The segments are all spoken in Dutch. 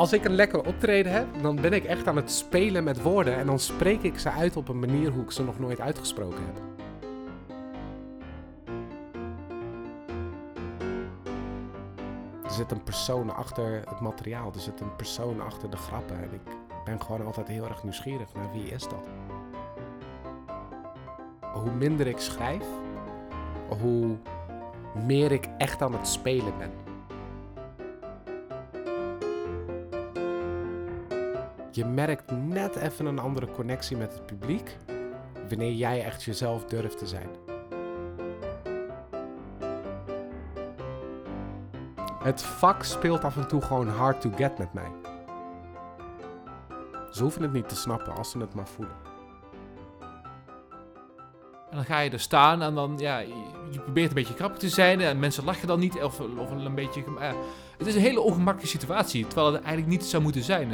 als ik een lekker optreden heb, dan ben ik echt aan het spelen met woorden. En dan spreek ik ze uit op een manier hoe ik ze nog nooit uitgesproken heb. Er zit een persoon achter het materiaal. Er zit een persoon achter de grappen. En ik ben gewoon altijd heel erg nieuwsgierig naar wie is dat. Hoe minder ik schrijf, hoe meer ik echt aan het spelen ben. Je merkt net even een andere connectie met het publiek wanneer jij echt jezelf durft te zijn. Het vak speelt af en toe gewoon hard to get met mij. Ze hoeven het niet te snappen als ze het maar voelen. En dan ga je er staan en dan, ja, je, probeert een beetje grappig te zijn en mensen lachen dan niet of, of een beetje... eh, het is een hele ongemakkelijke situatie, terwijl het eigenlijk niet zou moeten zijn.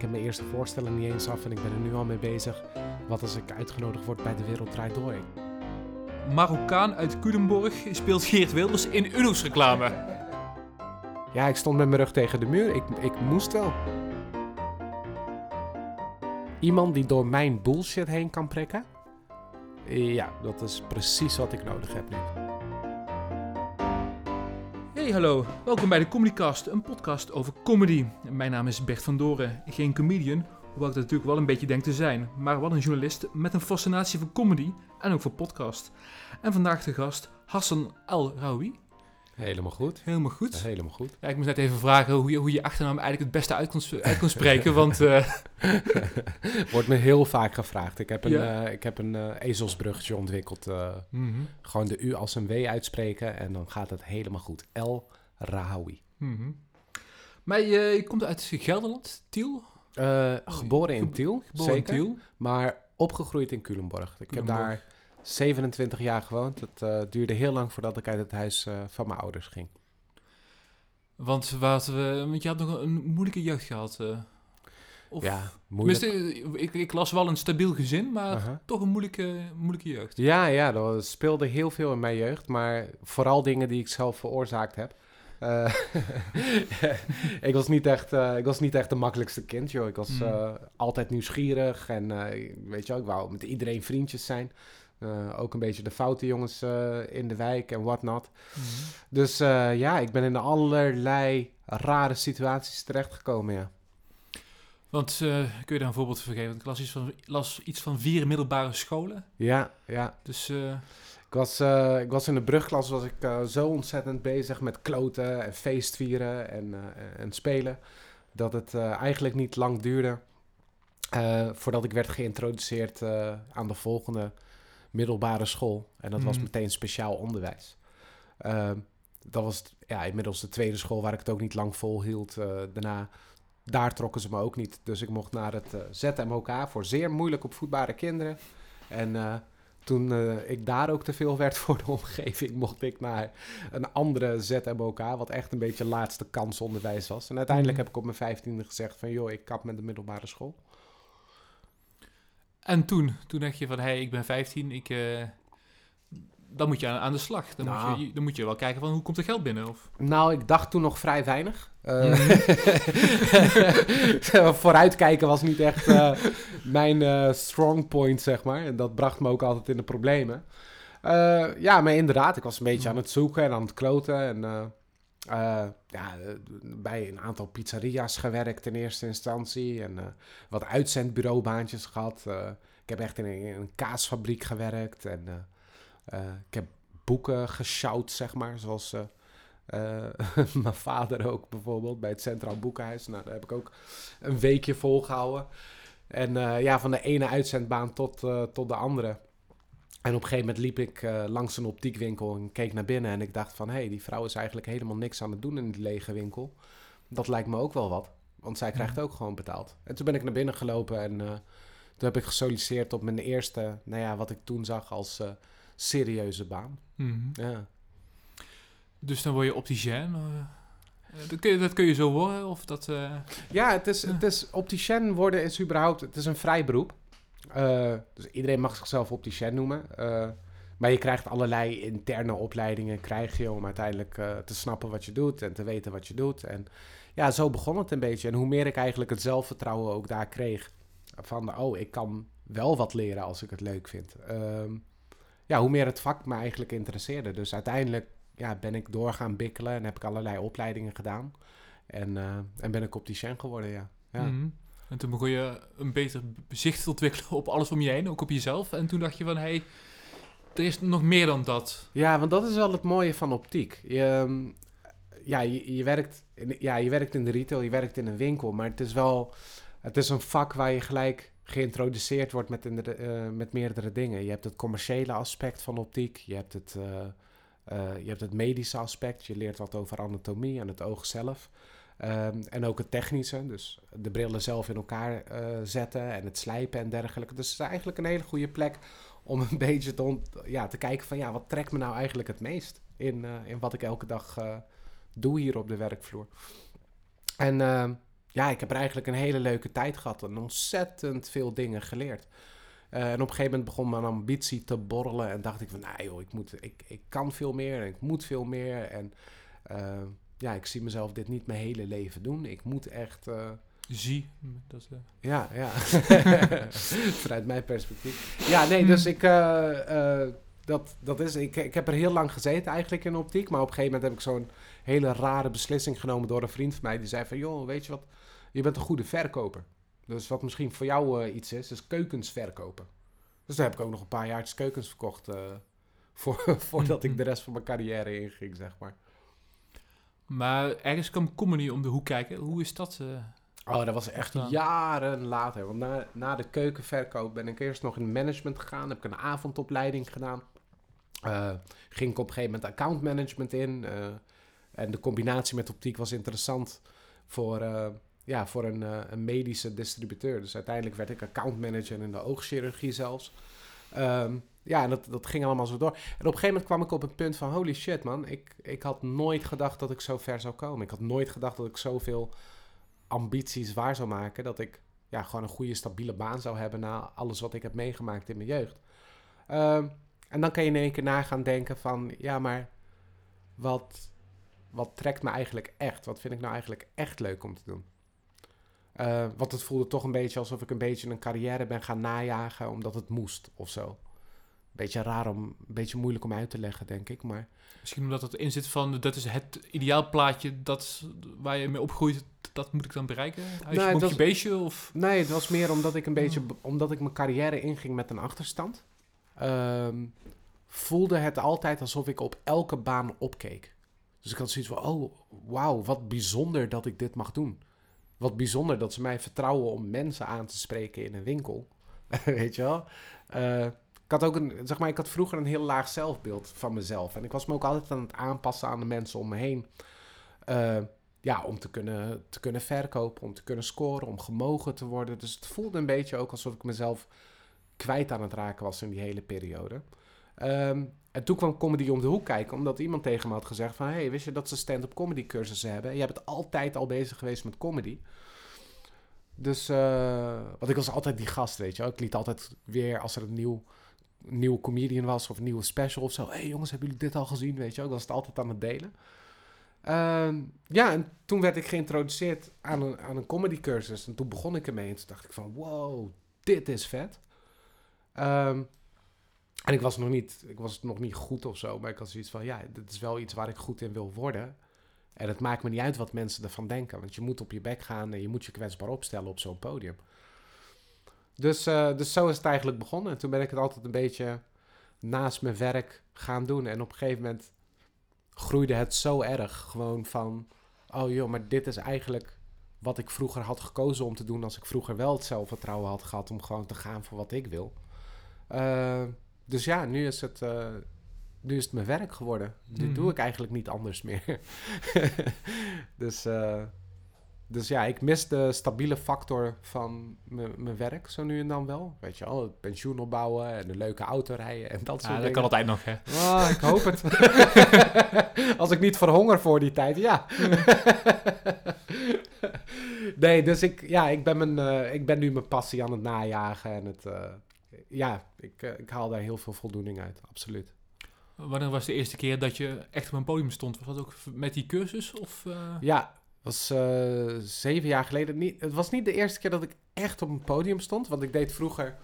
Ik heb mijn eerste voorstelling niet eens af en ik ben er nu al mee bezig. Wat als ik uitgenodigd word bij De Wereld Draait Door? Marokkaan uit Culemborg speelt Geert Wilders in Uno's reclame. Ja, ik stond met mijn rug tegen de muur. Ik, ik moest wel. Iemand die door mijn bullshit heen kan prikken? Ja, dat is precies wat ik nodig heb nu. Hey, hallo. Welkom bij de Comedycast, een podcast over comedy. Mijn naam is Bert van Doren, geen comedian, hoewel ik dat natuurlijk wel een beetje denk te zijn, maar wel een journalist met een fascinatie voor comedy en ook voor podcast. En vandaag de gast Hassan El Rawi. Helemaal goed. Helemaal goed. Helemaal goed. Ja, ik moest net even vragen hoe je, hoe je achternaam eigenlijk het beste uit kon, uit kon spreken, want eh, Wordt me heel vaak gevraagd. Ik heb een, Ja. eh, ik heb een eh, ezelsbruggetje ontwikkeld. eh, mhm, gewoon de U als een W uitspreken en dan gaat het helemaal goed. El Rahawi. mhm. Maar je, je komt uit Gelderland, Tiel? Eh, geboren in Tiel, Geboren in zeker. Tiel. Maar opgegroeid in Culemborg. Ik heb Culemborg. daar 27 jaar gewoond. Het eh, duurde heel lang voordat ik uit het huis eh, van mijn ouders ging. Want, wat, we, want je had nog een moeilijke jeugd gehad. eh. Of, ja, moeilijk. Ik, ik las wel een stabiel gezin, maar toch een moeilijke, moeilijke jeugd. Ja, ja, er speelde heel veel in mijn jeugd. Maar vooral dingen die ik zelf veroorzaakt heb. Eh, ik, was niet echt, eh, ik was niet echt de makkelijkste kind, joh. Ik was Mm. eh, altijd nieuwsgierig en eh, weet je wel, ik wou met iedereen vriendjes zijn. Eh, ook een beetje de foute jongens eh, in de wijk en whatnot. Dus eh, ja, ik ben in allerlei rare situaties terechtgekomen, ja. Want kun je daar een voorbeeld van geven? Want Ik las iets van, las iets van vier middelbare scholen. Ja, ja. Dus Ik was, ik was in de brugklas was ik zo ontzettend bezig met kloten en feestvieren en, en spelen. Dat het eigenlijk niet lang duurde voordat ik werd geïntroduceerd aan de volgende middelbare school. En dat was Mhm. meteen speciaal onderwijs. Ehm, dat was ja, inmiddels de tweede school waar ik het ook niet lang volhield. Eh, daarna, daar trokken ze me ook niet. Dus ik mocht naar het eh, ZMOK voor zeer moeilijk opvoedbare kinderen. En eh, toen ik daar ook te veel werd voor de omgeving, mocht ik naar een andere ZMOK, wat echt een beetje laatste kans onderwijs was. En uiteindelijk Mhm. heb ik op mijn vijftiende gezegd van, joh, ik kap met de middelbare school. En toen, toen dacht je van, hé, hey, ik ben 15, ik, eh, dan moet je aan, aan de slag. Dan, Nou. moet je, dan moet je wel kijken van, hoe komt er geld binnen? Of, Nou, ik dacht toen nog vrij weinig. Eh, Mhm. vooruitkijken was niet echt eh, mijn strong point, zeg maar. En dat bracht me ook altijd in de problemen. Ja, maar inderdaad, ik was een beetje aan het zoeken en aan het kloten. En eh, ja, eh, bij een aantal pizzeria's gewerkt in eerste instantie. En eh, wat uitzendbureaubaantjes gehad. Eh, ik heb echt in een, kaasfabriek gewerkt. En ik heb boeken gesjouwd, zeg maar. Zoals mijn vader ook bijvoorbeeld bij het Centraal Boekenhuis. Nou, daar heb ik ook een weekje volgehouden. En ja, van de ene uitzendbaan tot, tot de andere. En op een gegeven moment liep ik eh, langs een optiekwinkel en keek naar binnen. En ik dacht van, hé, hey, die vrouw is eigenlijk helemaal niks aan het doen in die lege winkel. Dat lijkt me ook wel wat. Want zij krijgt ook gewoon betaald. En toen ben ik naar binnen gelopen en eh, toen heb ik gesolliciteerd op mijn eerste, nou ja, wat ik toen zag als eh, serieuze baan. Mhm. Ja. Dus dan word je opticien. dat, kun je, dat kun je zo worden, of dat... Ja, het is, het is opticien worden is überhaupt, het is een vrij beroep. Eh, dus iedereen mag zichzelf opticien noemen. Eh, Maar je krijgt allerlei interne opleidingen, krijg je om uiteindelijk eh, te snappen wat je doet en te weten wat je doet. En ja, zo begon het een beetje. En hoe meer ik eigenlijk het zelfvertrouwen ook daar kreeg, van oh, ik kan wel wat leren als ik het leuk vind. Ehm, ja, hoe meer het vak me eigenlijk interesseerde. Dus uiteindelijk ja, ben ik doorgaan bikkelen en heb ik allerlei opleidingen gedaan. En, en ben ik opticien geworden, ja. ja. Mhm. En toen begon je een beter zicht te ontwikkelen op alles om je heen, ook op jezelf. En toen dacht je van, hé, hey, er is nog meer dan dat. Ja, want dat is wel het mooie van optiek. Je, ehm, ja, je, werkt in, ja, je werkt in de retail, je werkt in een winkel, maar het is wel... Het is een vak waar je gelijk geïntroduceerd wordt met, uh, met meerdere dingen. Je hebt het commerciële aspect van optiek, je hebt het, uh, uh, je hebt het medische aspect, je leert wat over anatomie en het oog zelf. Um, en ook het technische, dus de brillen zelf in elkaar zetten en het slijpen en dergelijke. Dus het is eigenlijk een hele goede plek om een beetje te, ja, te kijken van ja, wat trekt me nou eigenlijk het meest in, in wat ik elke dag doe hier op de werkvloer. En ehm, ja, ik heb er eigenlijk een hele leuke tijd gehad en ontzettend veel dingen geleerd. En op een gegeven moment begon mijn ambitie te borrelen en dacht ik van, nou joh, ik, moet, ik, ik kan veel meer en ik moet veel meer. En uh, ja, ik zie mezelf dit niet mijn hele leven doen. Ik moet echt... Uh, zie. Dat is, Ja, ja. Vanuit mijn perspectief. Ja, nee, dus ik... dat, dat is, ik, ik heb er heel lang gezeten eigenlijk in optiek. Maar op een gegeven moment heb ik zo'n hele rare beslissing genomen door een vriend van mij. Die zei van, joh, weet je wat je bent een goede verkoper. Dus wat misschien voor jou iets is, is keukens verkopen. Dus daar heb ik ook nog een paar jaar keukens verkocht. Voor, voordat ik de rest van mijn carrière inging, zeg maar. Maar ergens kwam comedy om de hoek kijken. Hoe is dat? Uh, oh, dat was echt jaren later. Want na, na de keukenverkoop ben ik eerst nog in management gegaan. Heb ik een avondopleiding gedaan. ging ik op een gegeven moment account management in. en de combinatie met optiek was interessant voor ja, voor een, een, medische distributeur. Dus uiteindelijk werd ik accountmanager in de oogchirurgie zelfs. Um, ja, en dat, dat ging allemaal zo door. En op een gegeven moment kwam ik op het punt van... holy shit man, ik, ik had nooit gedacht dat ik zo ver zou komen. Ik had nooit gedacht dat ik zoveel ambities waar zou maken... dat ik ja, gewoon een goede, stabiele baan zou hebben... na alles wat ik heb meegemaakt in mijn jeugd. Um, en dan kan je in één keer na gaan denken van... ja, maar wat, wat trekt me eigenlijk echt? Wat vind ik nou eigenlijk echt leuk om te doen? Uh, want het voelde toch een beetje alsof ik een beetje een carrière ben gaan najagen omdat het moest of zo. Beetje raar om, een beetje moeilijk om uit te leggen, denk ik. Maar... Misschien omdat het in zit van, dat is het ideaalplaatje dat, waar je mee opgroeit, dat moet ik dan bereiken? Huisje, nee, was, beestje? Of? Nee, het was meer omdat ik een beetje, omdat ik mijn carrière inging met een achterstand. Um, voelde het altijd alsof ik op elke baan opkeek. Dus ik had zoiets van, oh, wauw, wat bijzonder dat ik dit mag doen. Wat bijzonder dat ze mij vertrouwen om mensen aan te spreken in een winkel. Weet je wel? Uh, ik had ook een, zeg maar, ik had vroeger een heel laag zelfbeeld van mezelf. En ik was me ook altijd aan het aanpassen aan de mensen om me heen. Uh, ja, om te kunnen, te kunnen verkopen, om te kunnen scoren, om gemogen te worden. Dus het voelde een beetje ook alsof ik mezelf kwijt aan het raken was in die hele periode. Um, en toen kwam comedy om de hoek kijken, omdat iemand tegen me had gezegd van... hey, wist je dat ze stand-up comedy cursussen hebben? En jij bent altijd al bezig geweest met comedy. Dus, uh, want ik was altijd die gast, weet je wel. Ik liet altijd weer, als er een nieuw, nieuwe comedian was of nieuwe special of zo... hey, jongens, hebben jullie dit al gezien, weet je? Ik was het altijd aan het delen. Uh, ja, en toen werd ik geïntroduceerd aan een, aan een comedy cursus. En toen begon ik ermee en toen dacht ik van... wow, dit is vet. Um, en ik was nog niet, ik was nog niet goed of zo, maar ik had zoiets van, ja, dit is wel iets waar ik goed in wil worden. En het maakt me niet uit wat mensen ervan denken, want je moet op je bek gaan en je moet je kwetsbaar opstellen op zo'n podium. Dus, uh, dus zo is het eigenlijk begonnen. En toen ben ik het altijd een beetje naast mijn werk gaan doen. En op een gegeven moment groeide het zo erg gewoon van, oh joh, maar dit is eigenlijk wat ik vroeger had gekozen om te doen als ik vroeger wel het zelfvertrouwen had gehad om gewoon te gaan voor wat ik wil. Uh, dus ja, nu is het, uh, nu is het mijn werk geworden. Nu mm. doe ik eigenlijk niet anders meer. dus, uh, dus ja, ik mis de stabiele factor van mijn werk zo nu en dan wel. Weet je wel, het pensioen opbouwen en een leuke auto rijden en dat soort ja, dat kan altijd nog, hè? Oh, ik hoop het. Als ik niet verhonger voor die tijd, ja. nee, dus ik, ja, ik, ben mijn, uh, ik ben nu mijn passie aan het najagen en het... Uh, ja, ik, uh, ik haal daar heel veel voldoening uit, absoluut. Wanneer was de eerste keer dat je echt op een podium stond? Was dat ook met die cursus? Of. Ja, was uh, zeven jaar geleden. Niet, het was niet de eerste keer dat ik echt op een podium stond. Want ik deed vroeger...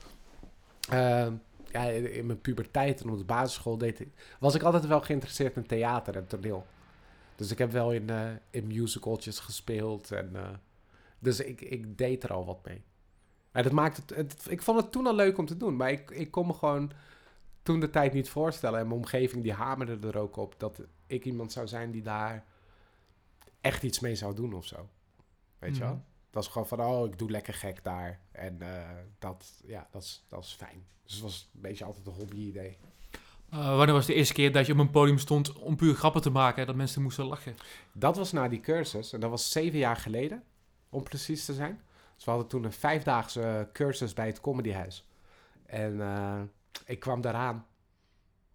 Uh, ja, in mijn puberteit en op de basisschool deed ik, was ik altijd wel geïnteresseerd in theater en toneel. Dus ik heb wel in, uh, in musicaltjes gespeeld. En, dus ik, ik deed er al wat mee. En dat maakt het, het, ik vond het toen al leuk om te doen. Maar ik, ik kon me gewoon toen de tijd niet voorstellen. En mijn omgeving die hamerde er ook op dat ik iemand zou zijn die daar echt iets mee zou doen of zo. Weet je wel? Mhm. Dat was gewoon van, oh, ik doe lekker gek daar. En uh, dat, ja, dat is, dat is fijn. Dus het was een beetje altijd een hobby-idee. Uh, wanneer was de eerste keer dat je op een podium stond om puur grappen te maken, dat mensen moesten lachen? Dat was na die cursus en dat was zeven jaar geleden, om precies te zijn. Dus we hadden toen een vijfdaagse cursus bij het Comedyhuis. En uh, ik kwam daaraan.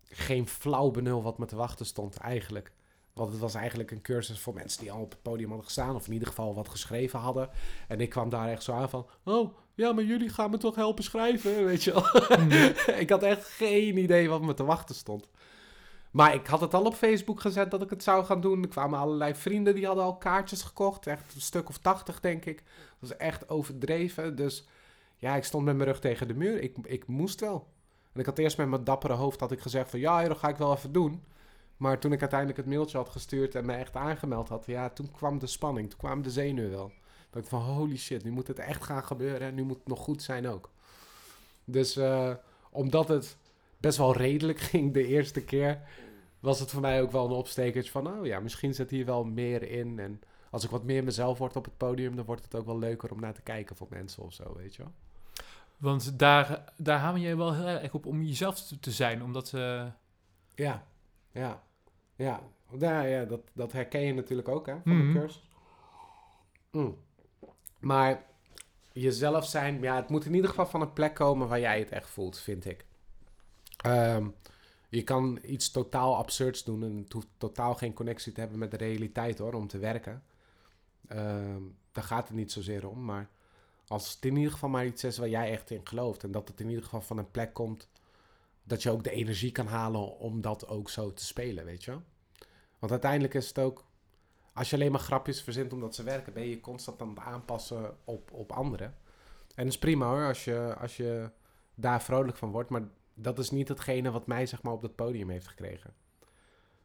Geen flauw benul wat me te wachten stond eigenlijk. Want het was eigenlijk een cursus voor mensen die al op het podium hadden gestaan. Of in ieder geval wat geschreven hadden. En ik kwam daar echt zo aan van... Oh, ja, maar jullie gaan me toch helpen schrijven, weet je wel. Hmm. ik had echt geen idee wat me te wachten stond. Maar ik had het al op Facebook gezet dat ik het zou gaan doen. Er kwamen allerlei vrienden die hadden al kaartjes gekocht. Echt een stuk of tachtig, denk ik. Dat was echt overdreven. Dus ja, ik stond met mijn rug tegen de muur. Ik, ik moest wel. En ik had eerst met mijn dappere hoofd had ik gezegd van... Ja, dat ga ik wel even doen. Maar toen ik uiteindelijk het mailtje had gestuurd en me echt aangemeld had... Ja, toen kwam de spanning. Toen kwamen de zenuwen wel. Dat ik van holy shit, nu moet het echt gaan gebeuren. En nu moet het nog goed zijn ook. Dus uh, omdat het best wel redelijk ging de eerste keer... was het voor mij ook wel een opstekertje van... Oh ja, misschien zit hier wel meer in. En als ik wat meer mezelf word op het podium... dan wordt het ook wel leuker om naar te kijken voor mensen of zo, weet je wel. Want daar, daar hamer je wel heel erg op om jezelf te, zijn, omdat... Uh... Ja, ja, ja. Ja, ja dat, dat herken je natuurlijk ook, hè, van de mhm. cursus. Mm. Maar jezelf zijn, ja, het moet in ieder geval van een plek komen waar jij het echt voelt, vind ik. Um, je kan iets totaal absurds doen en het hoeft totaal geen connectie te hebben met de realiteit hoor, om te werken. Um, daar gaat het niet zozeer om, maar als het in ieder geval maar iets is waar jij echt in gelooft. En dat het in ieder geval van een plek komt dat je ook de energie kan halen om dat ook zo te spelen, weet je Want uiteindelijk is het ook, als je alleen maar grapjes verzint omdat ze werken, ben je constant aan het aanpassen op, op anderen. En dat is prima hoor, als je, als je daar vrolijk van wordt, maar dat is niet hetgene wat mij zeg maar op dat podium heeft gekregen.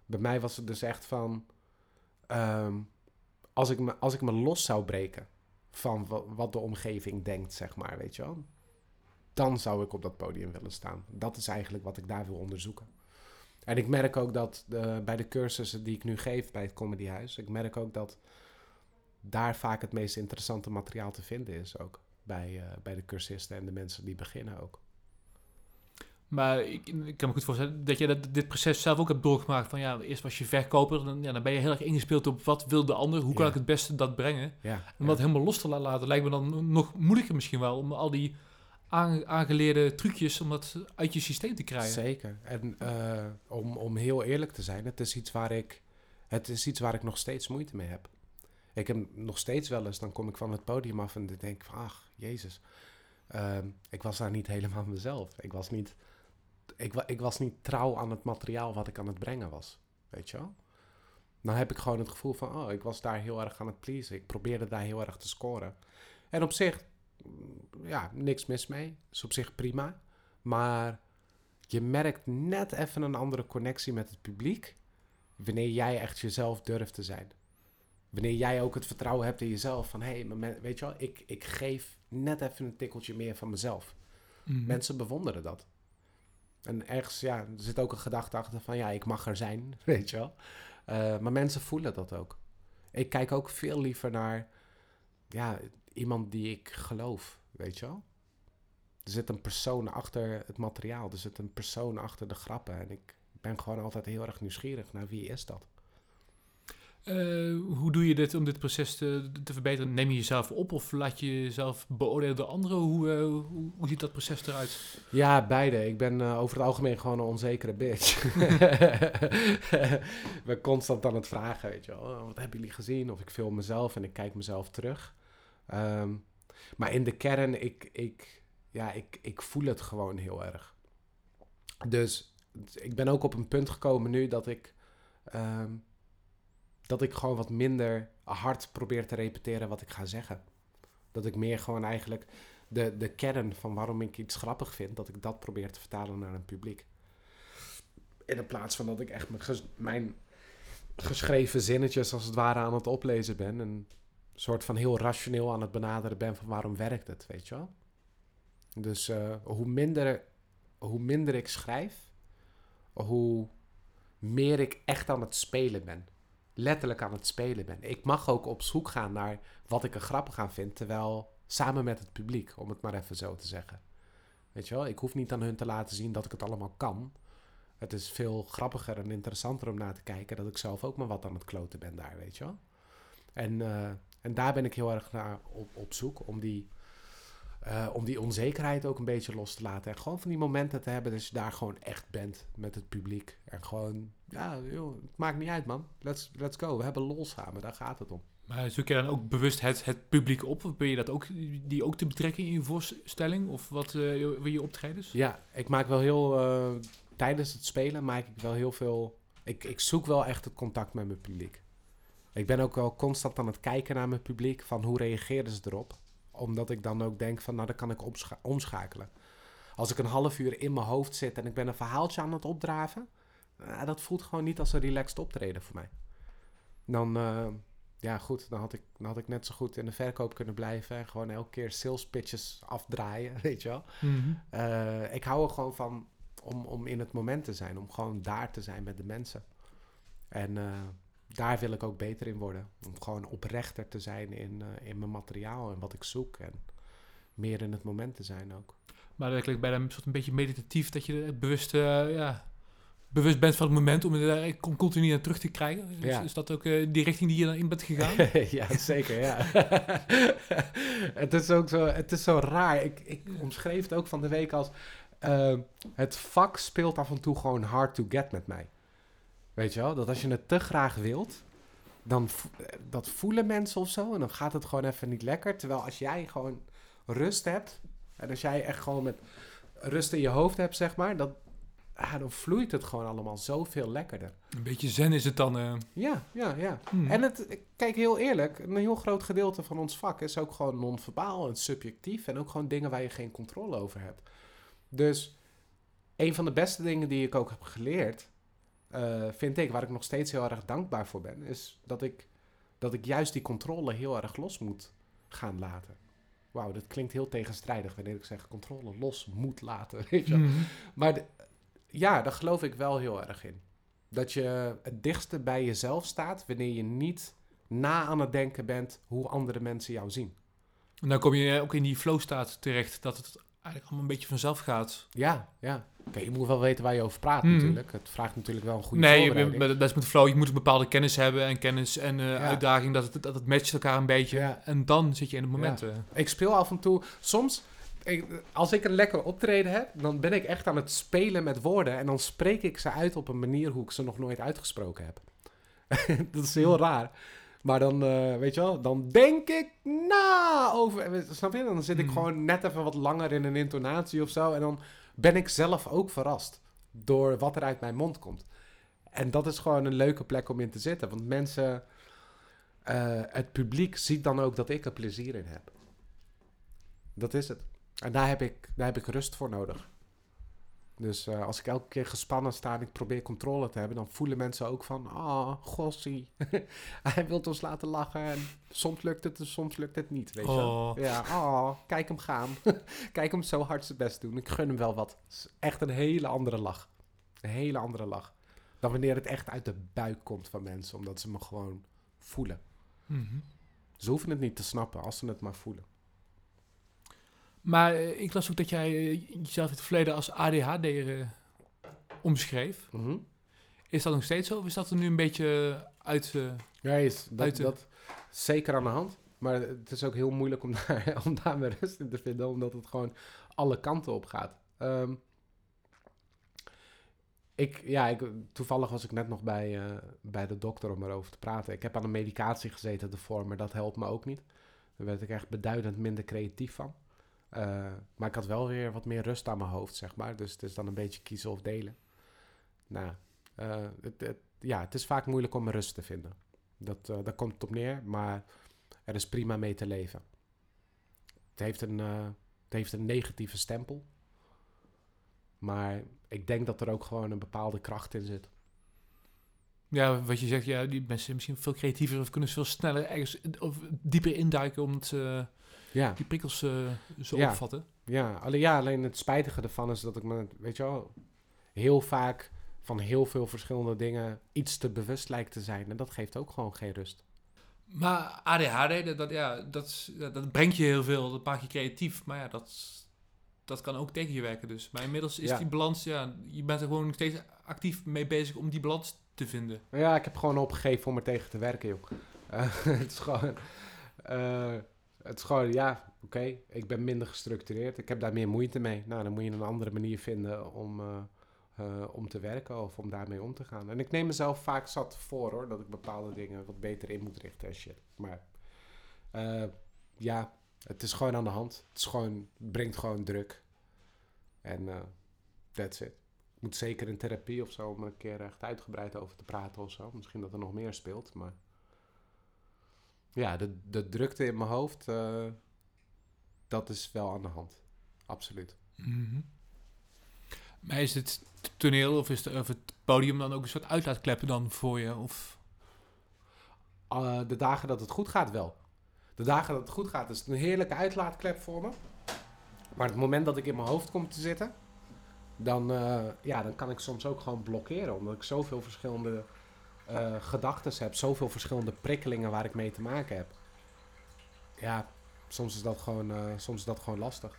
Bij mij was het dus echt van, ehm, als, ik me, als ik me los zou breken van wat de omgeving denkt, zeg maar, weet je wel. Dan zou ik op dat podium willen staan. Dat is eigenlijk wat ik daar wil onderzoeken. En ik merk ook dat de, bij de cursussen die ik nu geef bij het Comedyhuis, ik merk ook dat daar vaak het meest interessante materiaal te vinden is ook. Bij, uh, bij de cursisten en de mensen die beginnen ook. Maar ik, ik, kan me goed voorstellen dat je dat, dit proces zelf ook hebt doorgemaakt. Van ja, eerst was je verkoper, dan, ja, dan ben je heel erg ingespeeld op wat wil de ander, hoe kan ik het beste dat brengen. Ja, om dat helemaal los te laten, lijkt me dan nog moeilijker misschien wel. Om al die aangeleerde trucjes, om dat uit je systeem te krijgen. Zeker. En uh, om, om heel eerlijk te zijn, het is, iets waar ik, het is iets waar ik nog steeds moeite mee heb. Ik heb nog steeds wel eens, dan kom ik van het podium af en dan denk ik van, ach, jezus. Uh, ik was daar niet helemaal mezelf. Ik was niet ik, ik was niet trouw aan het materiaal wat ik aan het brengen was. Weet je wel? Dan heb ik gewoon het gevoel van, oh, ik was daar heel erg aan het pleasen. Ik probeerde daar heel erg te scoren. En op zich, ja, niks mis mee. Is op zich prima. Maar je merkt net even een andere connectie met het publiek. Wanneer jij echt jezelf durft te zijn. Wanneer jij ook het vertrouwen hebt in jezelf. Van hé, hey, weet je wel, ik, ik geef net even een tikkeltje meer van mezelf. Mhm. Mensen bewonderen dat. En ergens, ja, er zit ook een gedachte achter van, ja, ik mag er zijn, weet je wel. Uh, maar mensen voelen dat ook. Ik kijk ook veel liever naar, ja, iemand die ik geloof, weet je wel. Er zit een persoon achter het materiaal, er zit een persoon achter de grappen. En ik ben gewoon altijd heel erg nieuwsgierig naar wie is dat. Uh, hoe doe je dit om dit proces te, te, verbeteren? Neem je jezelf op of laat je jezelf beoordelen door anderen? Hoe, uh, hoe, hoe, ziet dat proces eruit? Ja, beide. Ik ben uh, over het algemeen gewoon een onzekere bitch. ik ben constant aan het vragen, weet je wel. Oh, wat hebben jullie gezien? Of ik film mezelf en ik kijk mezelf terug. Um, maar in de kern, ik, ik, ja, ik, ik voel het gewoon heel erg. Dus ik ben ook op een punt gekomen nu dat ik, ehm, dat ik gewoon wat minder hard probeer te repeteren wat ik ga zeggen. Dat ik meer gewoon eigenlijk de, de kern van waarom ik iets grappig vind, dat ik dat probeer te vertalen naar een publiek. In plaats van dat ik echt mijn, ges- mijn geschreven zinnetjes als het ware aan het oplezen ben. En soort van heel rationeel aan het benaderen ben van waarom werkt het, weet je wel. Dus eh, hoe, minder, hoe minder ik schrijf, hoe meer ik echt aan het spelen ben. Letterlijk aan het spelen ben. Ik mag ook op zoek gaan naar wat ik er grappig aan vind, terwijl samen met het publiek, om het maar even zo te zeggen. Weet je wel, ik hoef niet aan hun te laten zien dat ik het allemaal kan. Het is veel grappiger en interessanter om naar te kijken dat ik zelf ook maar wat aan het kloten ben daar, weet je wel. En, eh, en daar ben ik heel erg naar op, op zoek, om die, eh, om die onzekerheid ook een beetje los te laten. En gewoon van die momenten te hebben dat je daar gewoon echt bent met het publiek. En gewoon, ja, joh, het maakt niet uit man, let's, let's go. We hebben lol samen, daar gaat het om. Maar zoek je dan ook bewust het, het publiek op? Of ben je dat ook, die ook te betrekken in je voorstelling? Of wat eh wil je optredens? Ja, ik maak wel heel. eh, tijdens het spelen maak ik wel heel veel. Ik, ik zoek wel echt het contact met mijn publiek. Ik ben ook wel constant aan het kijken naar mijn publiek. Van hoe reageren ze erop? Omdat ik dan ook denk van, nou, dan kan ik omscha- omschakelen. Als ik een half uur in mijn hoofd zit en ik ben een verhaaltje aan het opdraven. eh, dat voelt gewoon niet als een relaxed optreden voor mij. Dan, eh, ja goed, dan had, ik, dan had ik net zo goed in de verkoop kunnen blijven. En gewoon elke keer sales pitches afdraaien, weet je wel. Mhm. Eh, ik hou er gewoon van om, om in het moment te zijn. Om gewoon daar te zijn met de mensen. En daar wil ik ook beter in worden. Om gewoon oprechter te zijn in, eh, in mijn materiaal en wat ik zoek. En meer in het moment te zijn ook. Maar dat klinkt bijna een soort een beetje meditatief dat je het bewust, eh, ja, bewust bent van het moment om er con- continu naar terug te krijgen. Is, Ja. is dat ook eh, die richting die je dan in bent gegaan? ja, zeker, ja. het is ook zo, het is zo raar. Ik, ik omschreef het ook van de week als... eh, het vak speelt af en toe gewoon hard to get met mij. Weet je wel? Dat als je het te graag wilt, dan vo- dat voelen mensen of zo. En dan gaat het gewoon even niet lekker. Terwijl als jij gewoon rust hebt... En als jij echt gewoon met rust in je hoofd hebt, zeg maar... Dat, ah, dan vloeit het gewoon allemaal zoveel lekkerder. Een beetje zen is het dan. eh. Ja, ja, ja. Hmm. En het, kijk, heel eerlijk, een heel groot gedeelte van ons vak is ook gewoon non-verbaal en subjectief. En ook gewoon dingen waar je geen controle over hebt. Dus een van de beste dingen die ik ook heb geleerd, eh, vind ik, waar ik nog steeds heel erg dankbaar voor ben, is dat ik, dat ik juist die controle heel erg los moet gaan laten. Wauw, dat klinkt heel tegenstrijdig wanneer ik zeg controle los moet laten. Weet je wel. Mhm. Maar de- ja, daar geloof ik wel heel erg in. Dat je het dichtste bij jezelf staat wanneer je niet na aan het denken bent hoe andere mensen jou zien. En dan kom je ook in die flow staat terecht, dat het eigenlijk allemaal een beetje vanzelf gaat. Ja, ja. Je moet wel weten waar je over praat Mhm. natuurlijk. Het vraagt natuurlijk wel een goede nee, je, voorbereiding. bent- dat is met flow. Je moet een bepaalde kennis hebben en kennis en eh, Ja. uitdaging, dat het, dat het matcht elkaar een beetje. Ja. En dan zit je in het moment. eh. Ik speel af en toe... Soms, ik- als ik een lekker optreden heb, dan ben ik echt aan het spelen met woorden. En dan spreek ik ze uit op een manier hoe ik ze nog nooit uitgesproken heb. dat is heel raar. Maar dan, eh, weet je wel, dan denk ik na over... Snap je? Dan zit ik Hmm. gewoon net even wat langer in een intonatie of zo. En dan ben ik zelf ook verrast door wat er uit mijn mond komt. En dat is gewoon een leuke plek om in te zitten. Want mensen... eh, het publiek ziet dan ook dat ik er plezier in heb. Dat is het. En daar heb ik, daar heb ik rust voor nodig. Dus eh, als ik elke keer gespannen sta en ik probeer controle te hebben, dan voelen mensen ook van, ah, gossie, hij wil ons laten lachen. En soms lukt het en soms lukt het niet, weet je wel. Oh. Ja, oh, kijk hem gaan. kijk hem zo hard zijn best doen. Ik gun hem wel wat. Is echt een hele andere lach. Een hele andere lach. Dan wanneer het echt uit de buik komt van mensen, omdat ze me gewoon voelen. Mhm. Ze hoeven het niet te snappen als ze het maar voelen. Maar eh, ik las ook dat jij eh, jezelf in het verleden als ADHD eh, omschreef. Mhm. Is dat nog steeds zo? Of is dat er nu een beetje uit... Ja, is dat, Uit zeker aan de hand. Maar het is ook heel moeilijk om daar, om daar rust in te vinden, omdat het gewoon alle kanten op gaat. Ehm, ik, ja, ik, toevallig was ik net nog bij, bij de dokter om erover te praten. Ik heb aan een medicatie gezeten ervoor, maar dat helpt me ook niet. Daar werd ik echt beduidend minder creatief van. Eh, maar ik had wel weer wat meer rust aan mijn hoofd, zeg maar. Dus het is dan een beetje kiezen of delen. nou, eh, het, het- ja, het is vaak moeilijk om rust te vinden. Dat, daar komt het op neer, maar er is prima mee te leven. Het heeft een, het heeft een negatieve stempel. Maar ik denk dat er ook gewoon een bepaalde kracht in zit. Ja, wat je zegt, ja, die mensen zijn misschien veel creatiever of kunnen veel sneller ergens of dieper induiken omdat ze Ja, die prikkels eh, zo Ja. opvatten. ja, alleen, ja, alleen het spijtige ervan is dat ik me, weet je wel, heel vaak van heel veel verschillende dingen iets te bewust lijkt te zijn. En dat geeft ook gewoon geen rust. Maar ADHD, dat, dat, ja, dat, dat brengt je heel veel, dat maakt je creatief. Maar ja, dat, dat kan ook tegen je werken dus. Maar inmiddels is Ja. die balans, ja, je bent er gewoon nog steeds actief mee bezig om die balans te vinden. Ja, ik heb gewoon opgegeven om er tegen te werken, joh. Het is gewoon... eh, het is gewoon, ja, oké, ik ben minder gestructureerd. Ik heb daar meer moeite mee. Nou, dan moet je een andere manier vinden om, eh, eh, om te werken of om daarmee om te gaan. En ik neem mezelf vaak zat voor, hoor, dat ik bepaalde dingen wat beter in moet richten en shit. Maar eh, ja, het is gewoon aan de hand. Het is gewoon, brengt gewoon druk. En that's it. Ik moet zeker in therapie of zo om een keer echt uitgebreid over te praten of zo. Misschien dat er nog meer speelt, maar... Ja, de, drukte in mijn hoofd, eh, dat is wel aan de hand. Absoluut. Mhm. Maar is het toneel of is het, of het podium dan ook een soort uitlaatkleppen dan voor je? Of... Eh, de dagen dat het goed gaat wel. De dagen dat het goed gaat is het een heerlijke uitlaatklep voor me. Maar het moment dat ik in mijn hoofd kom te zitten, dan, eh, ja, dan kan ik soms ook gewoon blokkeren. Omdat ik zoveel verschillende eh gedachten heb, zoveel verschillende prikkelingen waar ik mee te maken heb. Ja, soms is dat gewoon, eh, soms is dat gewoon lastig.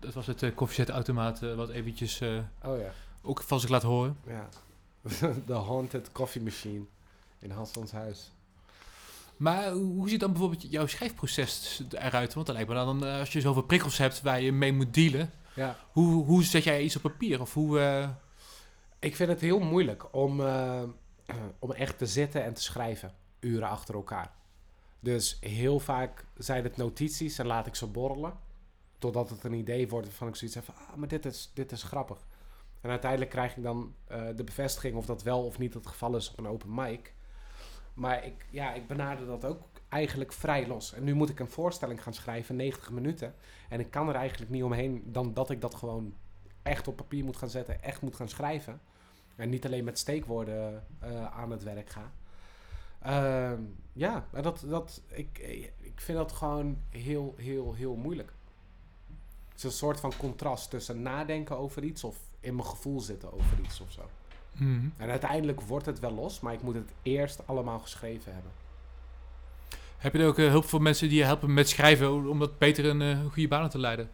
Dat was het eh, koffiezetautomaat wat eventjes Oh ja, ook van zich laat horen. ja. De haunted coffee machine in Hassans huis. Maar hoe ziet dan bijvoorbeeld jouw schrijfproces eruit? Want dan lijkt me dan, als je zoveel prikkels hebt waar je mee moet dealen, Ja. hoe, hoe zet jij iets op papier? Of hoe... Ik vind het heel moeilijk om, om echt te zitten en te schrijven, uren achter elkaar. Dus heel vaak zijn het notities en laat ik ze borrelen. Totdat het een idee wordt waarvan ik zoiets heb van, ah, maar dit is, dit is grappig. En uiteindelijk krijg ik dan eh, de bevestiging of dat wel of niet het geval is op een open mic. Maar ik, ja, ik benader dat ook eigenlijk vrij los. En nu moet ik een voorstelling gaan schrijven, 90 minuten. En ik kan er eigenlijk niet omheen dan dat ik dat gewoon echt op papier moet gaan zetten, echt moet gaan schrijven. En niet alleen met steekwoorden eh, aan het werk ga. Ehm, ja, maar dat, dat, ik, ik vind dat gewoon heel, heel, heel moeilijk. Het is een soort van contrast tussen nadenken over iets of in mijn gevoel zitten over iets of zo. mhm. En uiteindelijk wordt het wel los, maar ik moet het eerst allemaal geschreven hebben. Heb je er ook eh, hulp voor mensen die je helpen met schrijven om dat beter een eh, goede baan te leiden?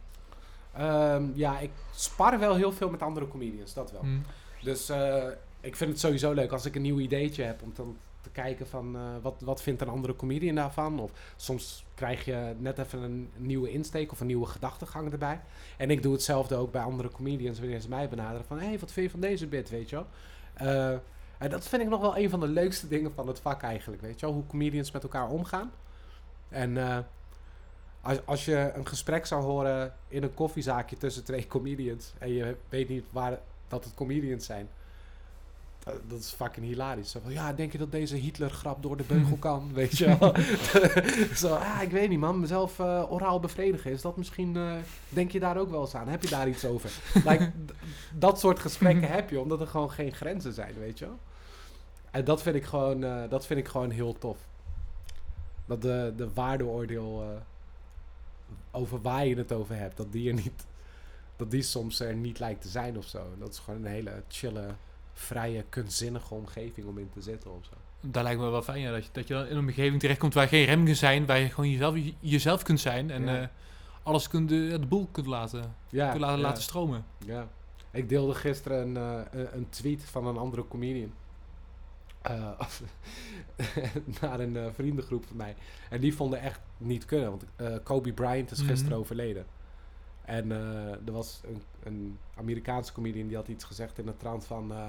Ehm, ja, ik spar wel heel veel met andere comedians, dat wel. Mhm. Dus eh, ik vind het sowieso leuk als ik een nieuw ideetje heb om dan te kijken van eh, wat, wat vindt een andere comedian daarvan. Of soms krijg je net even een nieuwe insteek of een nieuwe gedachtegang erbij. En ik doe hetzelfde ook bij andere comedians wanneer ze mij benaderen van hé, hey, wat vind je van deze bit, weet je wel. Eh, en dat vind ik nog wel een van de leukste dingen van het vak eigenlijk, weet je wel. Hoe comedians met elkaar omgaan. En als, als je een gesprek zou horen in een koffiezaakje tussen twee comedians en je weet niet waar dat het comedians zijn. Dat, dat is fucking hilarisch. Zo van, ja, denk je dat deze Hitler-grap door de beugel kan? Weet je wel? Zo, ah, ik weet niet man, mezelf eh, oraal bevredigen. Is dat misschien, eh, denk je daar ook wel eens aan? Heb je daar iets over? like, dat soort gesprekken heb je, omdat er gewoon geen grenzen zijn, weet je wel? En dat vind ik gewoon, eh, dat vind ik gewoon heel tof. Dat de, de waardeoordeel eh, over waar je het over hebt, dat die er niet, dat die soms er niet lijkt te zijn of zo. En dat is gewoon een hele chille, vrije, kunstzinnige omgeving om in te zitten of zo. Dat lijkt me wel fijn, ja, dat, je, dat je dan in een omgeving terechtkomt waar geen remmingen zijn, waar je gewoon jezelf, jezelf kunt zijn en Ja. eh, alles kunt, de, de boel kunt laten, Ja, kunt laten, ja, laten stromen. ja. Ik deelde gisteren een, eh, een- tweet van een andere comedian. Eh, naar een vriendengroep van mij. En die vonden echt niet kunnen. Want Kobe Bryant is gisteren Mhm. overleden. En eh, er was een, een Amerikaanse comedian die had iets gezegd in de trant van... eh,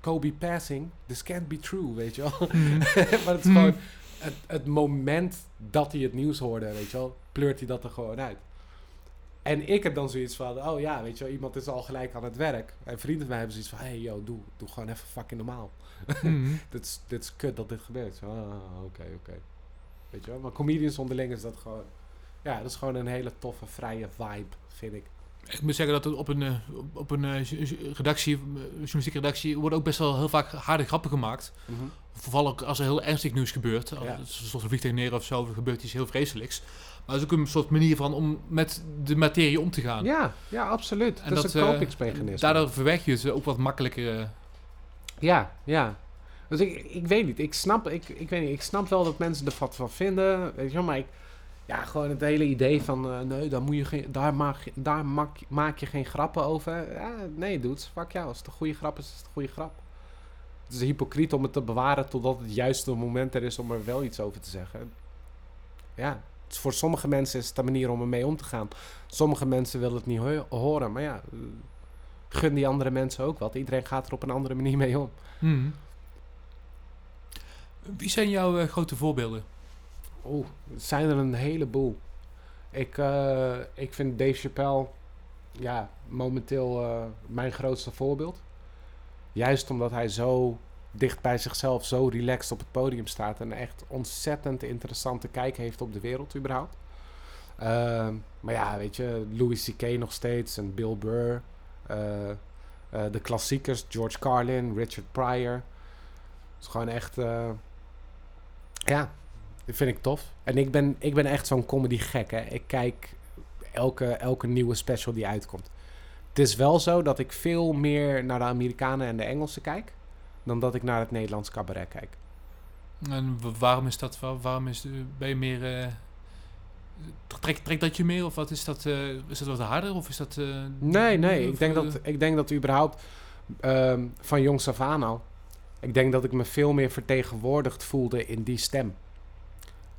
Kobe passing, this can't be true, weet je wel. Mhm. maar het is Mhm. gewoon het, het moment dat hij het nieuws hoorde, weet je wel, pleurt hij dat er gewoon uit. En ik heb dan zoiets van, oh ja, weet je wel, iemand is al gelijk aan het werk. En vrienden van mij hebben zoiets van, hey yo, doe, doe gewoon even fucking normaal. Mhm. dit, is, dit is kut dat dit gebeurt. Ah, oké, oké. Weet je wel, maar comedians onderling is dat gewoon... Ja, dat is gewoon een hele toffe, vrije vibe, vind ik. Ik moet zeggen dat het op een, eh, op- een eh, redactie, eh, journalistieke redactie, worden ook best wel heel vaak harde grappen gemaakt. Vooral ook als er heel ernstig nieuws gebeurt. Ja. Zoals een vliegtuig neer of zo, of er gebeurt iets heel vreselijks. Maar het is ook een soort manier van om met de materie om te gaan. Ja, ja, absoluut. En dat, is een kopingsmechanisme. Daardoor verwerk je het ook wat makkelijker. Ja, ja. Dus ik, ik weet niet. Ik snap, ik, ik weet niet. Ik snap wel dat mensen er wat van vinden. Weet je wel, maar ik, ja, gewoon het hele idee van eh, nee, daar, moet je geen, daar, maak, daar maak, maak je geen grappen over. Ja, nee, dude, fuck jou. Als het een goede grap is, is het een goede grap. Het is hypocriet om het te bewaren totdat het juiste moment er is om er wel iets over te zeggen. Ja, voor sommige mensen is het een manier om ermee om te gaan. Sommige mensen willen het niet ho- horen, maar ja, eh, gun die andere mensen ook wat. Iedereen gaat er op een andere manier mee om. Mhm. Wie zijn jouw eh, grote voorbeelden? Oeh, het zijn er een heleboel. Ik, eh, ik vind Dave Chappelle ja, momenteel eh, mijn grootste voorbeeld. Juist omdat hij zo dicht bij zichzelf, zo relaxed op het podium staat en echt ontzettend interessante kijk heeft op de wereld überhaupt. Ehm, maar ja, weet je, Louis C.K. nog steeds en Bill Burr. eh, de klassiekers, George Carlin, Richard Pryor. Het is gewoon echt... ja, dat vind ik tof. En ik ben, ik ben echt zo'n comedy gek. Hè. Ik kijk elke, elke nieuwe special die uitkomt. Het is wel zo dat ik veel meer naar de Amerikanen en de Engelsen kijk. Dan dat ik naar het Nederlands cabaret kijk. En wa- waarom is dat? Wa- Waarom is ben je meer... eh trekt trek dat je meer? Of wat is dat? eh, is dat wat harder? Of is dat... eh, Nee, nee. Ik denk dat, ik denk dat überhaupt ehm, van jongs af aan al... Ik denk dat ik me veel meer vertegenwoordigd voelde in die stem.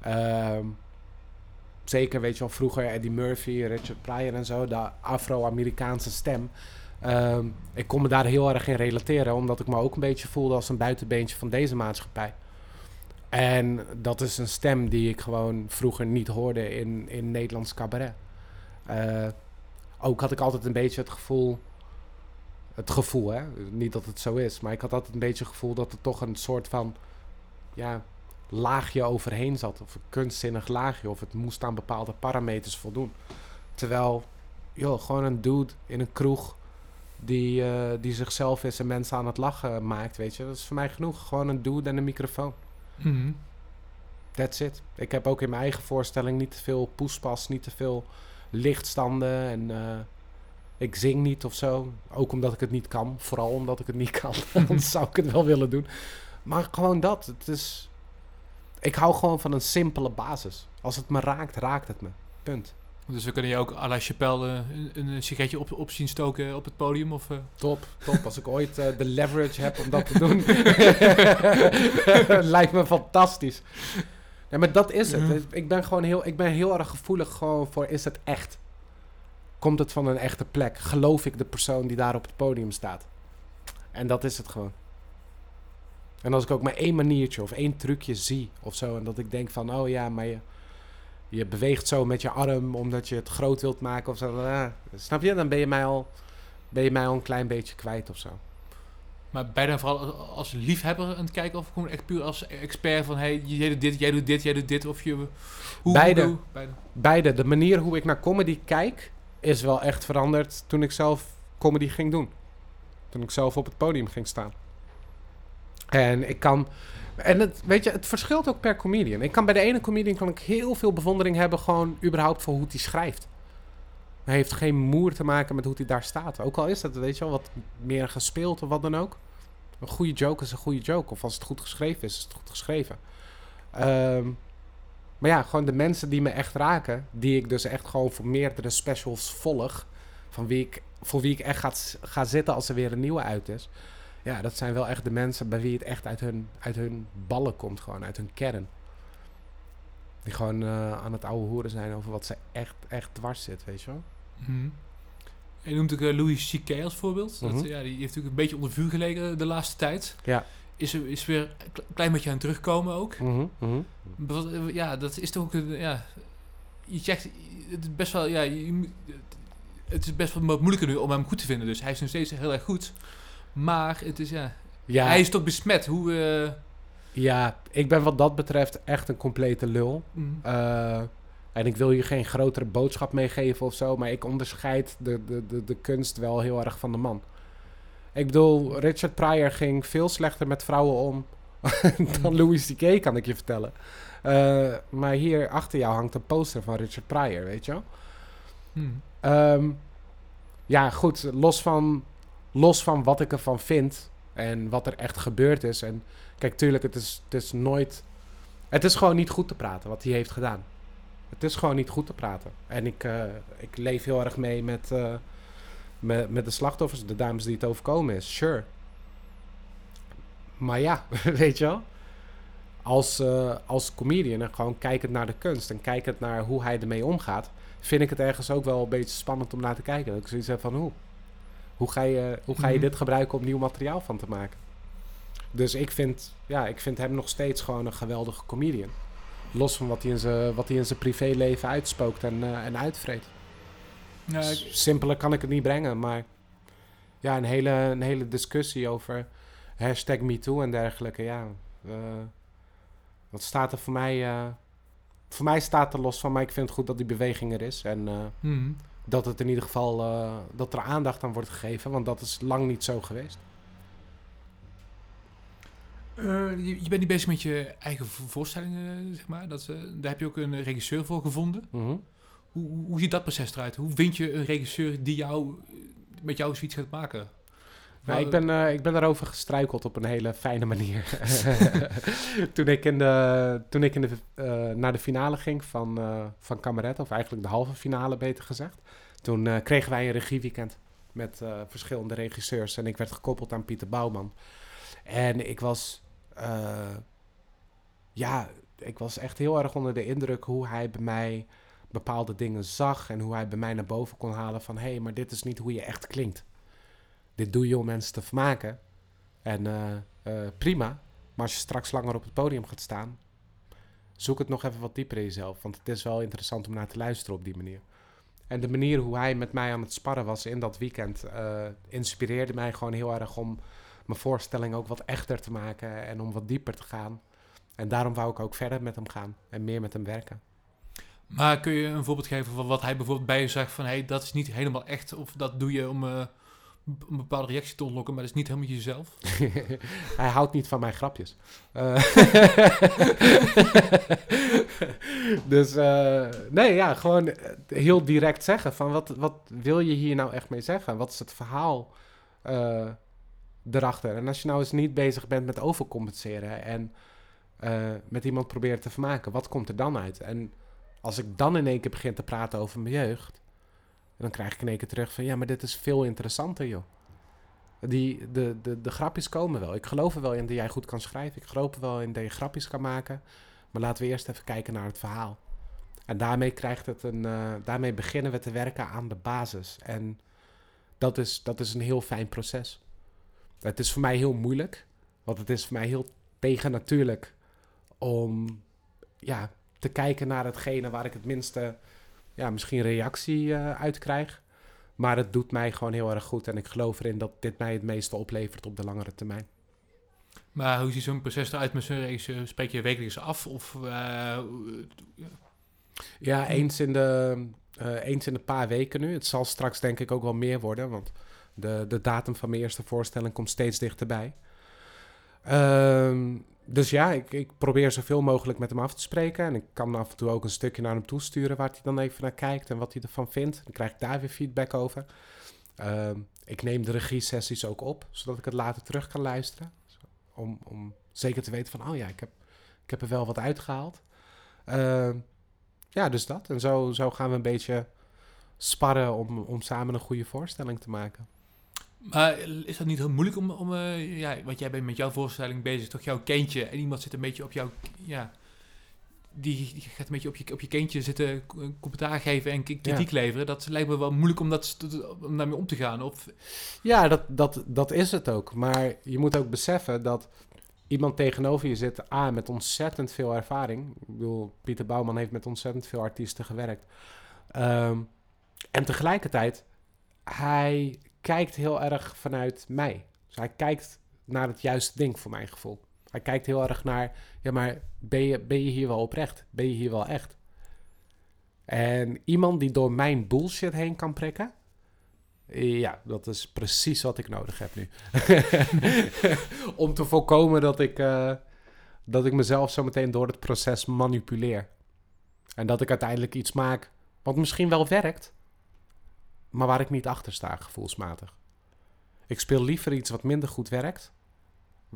Ehm, zeker, weet je wel, vroeger Eddie Murphy, Richard Pryor en zo. De Afro-Amerikaanse stem. Ehm, ik kon me daar heel erg in relateren. Omdat ik me ook een beetje voelde als een buitenbeentje van deze maatschappij. En dat is een stem die ik gewoon vroeger niet hoorde in, in Nederlands cabaret. Eh, ook had ik altijd een beetje het gevoel. Het gevoel, hè? Niet dat het zo is, maar ik had altijd een beetje het gevoel dat er toch een soort van. Ja, laagje overheen zat. Of een kunstzinnig laagje. Of het moest aan bepaalde parameters voldoen. Terwijl, joh, gewoon een dude in een kroeg. Die, eh, die zichzelf is en mensen aan het lachen maakt, weet je. Dat is voor mij genoeg. Gewoon een dude en een microfoon. mhm. That's it. Ik heb ook in mijn eigen voorstelling niet te veel poespas, niet te veel lichtstanden en eh, ik zing niet of zo. Ook omdat ik het niet kan. Vooral omdat ik het niet kan. Anders zou ik het wel willen doen. Maar gewoon dat. Het is... Ik hou gewoon van een simpele basis. Als het me raakt, raakt het me. Punt. Dus we kunnen je ook à la Chappelle eh, een, een sigaretje op, op zien stoken op het podium? Of, eh? Top, top. Als ik ooit eh, de leverage heb om dat te doen, lijkt me fantastisch. Ja, maar dat is het. Ik ben gewoon heel, ik ben heel erg gevoelig gewoon voor, is het echt? Komt het van een echte plek? Geloof ik de persoon die daar op het podium staat? En dat is het gewoon. En als ik ook maar één maniertje of één trucje zie of zo, en dat ik denk van, oh ja, maar je, je beweegt zo met je arm omdat je het groot wilt maken of zo. ah, snap je? Dan ben je mij al ben je mij al een klein beetje kwijt of zo. Maar dan vooral als liefhebber aan het kijken of gewoon echt puur als expert van hey, jij doet dit, jij doet dit, jij doet dit of je... Hoe, Beide. hoe- beide. Beide, de manier hoe ik naar comedy kijk, is wel echt veranderd toen ik zelf comedy ging doen. Toen ik zelf op het podium ging staan. En ik kan. En het, weet je, het verschilt ook per comedian. Ik kan bij de ene comedian kan ik heel veel bewondering hebben, gewoon überhaupt voor hoe hij schrijft. Hij heeft geen moer te maken met hoe hij daar staat. Ook al is dat, weet je wel, wat meer gespeeld of wat dan ook. Een goede joke is een goede joke. Of als het goed geschreven is, is het goed geschreven. Ehm, maar ja, gewoon de mensen die me echt raken, die ik dus echt gewoon voor meerdere specials volg, van wie ik, voor wie ik echt ga, ga zitten als er weer een nieuwe uit is. Ja, dat zijn wel echt de mensen bij wie het echt uit hun, uit hun ballen komt, gewoon uit hun kern. Die gewoon eh, aan het oude hoeren zijn over wat ze echt, echt dwars zit, weet je wel. Mhm. Je noemt ook eh, Louis C.K. als voorbeeld. dat, Mhm. ja, die heeft natuurlijk een beetje onder vuur gelegen de laatste tijd. Ja. Is, er, is weer een kle- klein beetje aan het terugkomen ook. Mhm, eh, Ja, dat is toch ook... een- Ja, je checkt het is best wel... Ja, je, het is best wel moeilijker nu om hem goed te vinden. Dus hij is nog steeds heel erg goed. Maar het is, ja... Ja, Hij is toch besmet. Hoe... eh, ja, ik ben wat dat betreft echt een complete lul. mm, Eh, en ik wil hier geen grotere boodschap meegeven of zo, maar ik onderscheid de, de, de, de kunst wel heel erg van de man. Ik bedoel, Richard Pryor ging veel slechter met vrouwen om dan Louis C.K., kan ik je vertellen. Eh, maar hier achter jou hangt een poster van Richard Pryor, weet je wel? mm. Ehm, ja, goed, los van, los van wat ik ervan vind en wat er echt gebeurd is. En kijk, tuurlijk, het is, het is nooit... Het is gewoon niet goed te praten wat hij heeft gedaan. Het is gewoon niet goed te praten. En ik, eh, ik leef heel erg mee met, eh, met, met de slachtoffers, de dames die het overkomen is. Sure. Maar ja, weet je wel? Als, eh, als comedian en gewoon kijkend naar de kunst en kijkend naar hoe hij ermee omgaat, vind ik het ergens ook wel een beetje spannend om naar te kijken. Dat ik zoiets heb van hoe? Hoe ga je, hoe ga je Mhm. dit gebruiken om nieuw materiaal van te maken? Dus ik vind, ja, ik vind hem nog steeds gewoon een geweldige comedian. Los van wat hij in zijn, wat hij in zijn privéleven uitspookt en, eh, en uitvreet. Ja, ik- S- Simpeler kan ik het niet brengen, maar ja, een hele, een hele discussie over hashtag MeToo en dergelijke. Ja, eh, wat staat er voor mij? eh, voor mij staat er los van, maar ik vind het goed dat die beweging er is. En eh, mm. Dat het in ieder geval eh, dat er aandacht aan wordt gegeven, want dat is lang niet zo geweest. Eh, je, je bent niet bezig met je eigen vo- voorstellingen, zeg maar. Dat, eh, daar heb je ook een regisseur voor gevonden. Mhm. Hoe, hoe, hoe ziet dat proces eruit? Hoe vind je een regisseur die jou, met jou zoiets gaat maken? Nou, ik, ben, ik ben daarover gestruikeld op een hele fijne manier. toen ik, in de, toen ik in de, naar de finale ging van, eh van Cabaret, of eigenlijk de halve finale beter gezegd, toen eh, kregen wij een regieweekend met eh, verschillende regisseurs en ik werd gekoppeld aan Pieter Bouwman. En ik was, eh, ja, ik was echt heel erg onder de indruk hoe hij bij mij bepaalde dingen zag en hoe hij bij mij naar boven kon halen van hé, hey, maar dit is niet hoe je echt klinkt dit doe je om mensen te vermaken. En prima. Maar als je straks langer op het podium gaat staan, zoek het nog even wat dieper in jezelf. Want het is wel interessant om naar te luisteren op die manier. En de manier hoe hij met mij aan het sparren was in dat weekend, eh, inspireerde mij gewoon heel erg om mijn voorstelling ook wat echter te maken en om wat dieper te gaan. En daarom wou ik ook verder met hem gaan en meer met hem werken. Maar kun je een voorbeeld geven van wat hij bijvoorbeeld bij je zegt van... hey, dat is niet helemaal echt of dat doe je om eh, een bepaalde reactie te ontlokken... maar dat is niet helemaal jezelf? Hij houdt niet van mijn grapjes. Eh, dus eh, nee, ja, gewoon eh, heel direct zeggen van wat, wat wil je hier nou echt mee zeggen? Wat is het verhaal eh, erachter? En als je nou eens niet bezig bent met overcompenseren en met iemand proberen te vermaken, wat komt er dan uit? En als ik dan in één keer begin te praten over mijn jeugd, dan krijg ik in één keer terug van ja, maar dit is veel interessanter, joh. Die, de, de, de grapjes komen wel. Ik geloof er wel in dat jij goed kan schrijven. Ik geloof er wel in dat je grapjes kan maken. Maar laten we eerst even kijken naar het verhaal. En daarmee, krijgt het een, eh, daarmee beginnen we te werken aan de basis. En dat is, dat is een heel fijn proces. Het is voor mij heel moeilijk. Want het is voor mij heel tegennatuurlijk om ja, te kijken naar hetgene waar ik het minste ja, misschien reactie eh, uit krijg. Maar het doet mij gewoon heel erg goed. En ik geloof erin dat dit mij het meeste oplevert op de langere termijn. Maar hoe ziet zo'n proces eruit met zo'n? Spreek je wekelijks af? Of, eh, Ja, eens in, de, eh, eens in een paar weken nu. Het zal straks denk ik ook wel meer worden. Want de, de datum van mijn eerste voorstelling komt steeds dichterbij. Ehm, dus ja, ik, ik probeer zoveel mogelijk met hem af te spreken. En ik kan af en toe ook een stukje naar hem toesturen waar hij dan even naar kijkt en wat hij ervan vindt. Dan krijg ik daar weer feedback over. Ehm, ik neem de regie-sessies ook op, zodat ik het later terug kan luisteren. Om, om zeker te weten van, oh ja, ik heb, ik heb er wel wat uitgehaald. Ehm, ja, dus dat. En zo, zo gaan we een beetje sparren om, om samen een goede voorstelling te maken. maar is dat niet heel moeilijk om... om eh, ja, want jij bent met jouw voorstelling bezig, toch jouw kindje... en iemand zit een beetje op jouw... Ja, die, die gaat een beetje op je, op je kindje zitten een commentaar geven en kritiek leveren. Dat lijkt me wel moeilijk om, dat, om daarmee om te gaan. Of, Ja, dat, dat, dat is het ook. Maar je moet ook beseffen dat iemand tegenover je zit, A, met ontzettend veel ervaring. Ik bedoel, Pieter Bouwman heeft met ontzettend veel artiesten gewerkt. Ehm, en tegelijkertijd hij kijkt heel erg vanuit mij. Dus hij kijkt naar het juiste ding voor mijn gevoel. Hij kijkt heel erg naar, ja, maar ben je, ben je hier wel oprecht? Ben je hier wel echt? En iemand die door mijn bullshit heen kan prikken, ja, dat is precies wat ik nodig heb nu. Om te voorkomen dat ik, uh, dat ik mezelf zo meteen door het proces manipuleer. En dat ik uiteindelijk iets maak wat misschien wel werkt, maar waar ik niet achter sta, gevoelsmatig. Ik speel liever iets wat minder goed werkt,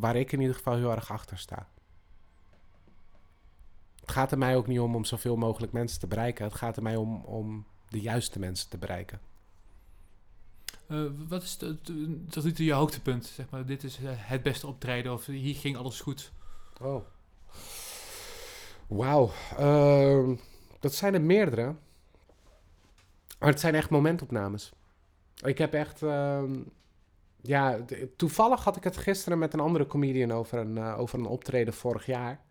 waar ik in ieder geval heel erg achter sta. Het gaat er mij ook niet om om zoveel mogelijk mensen te bereiken. Het gaat er mij om om de juiste mensen te bereiken. Uh, wat is tot nu toe je hoogtepunt? Zeg maar, dit is uh, het beste optreden of hier ging alles goed? Oh. Wauw. Uh, dat zijn er meerdere. Maar het zijn echt momentopnames. Ik heb echt... Ehm, ja, toevallig had ik het gisteren met een andere comedian over een, uh, over een optreden vorig jaar.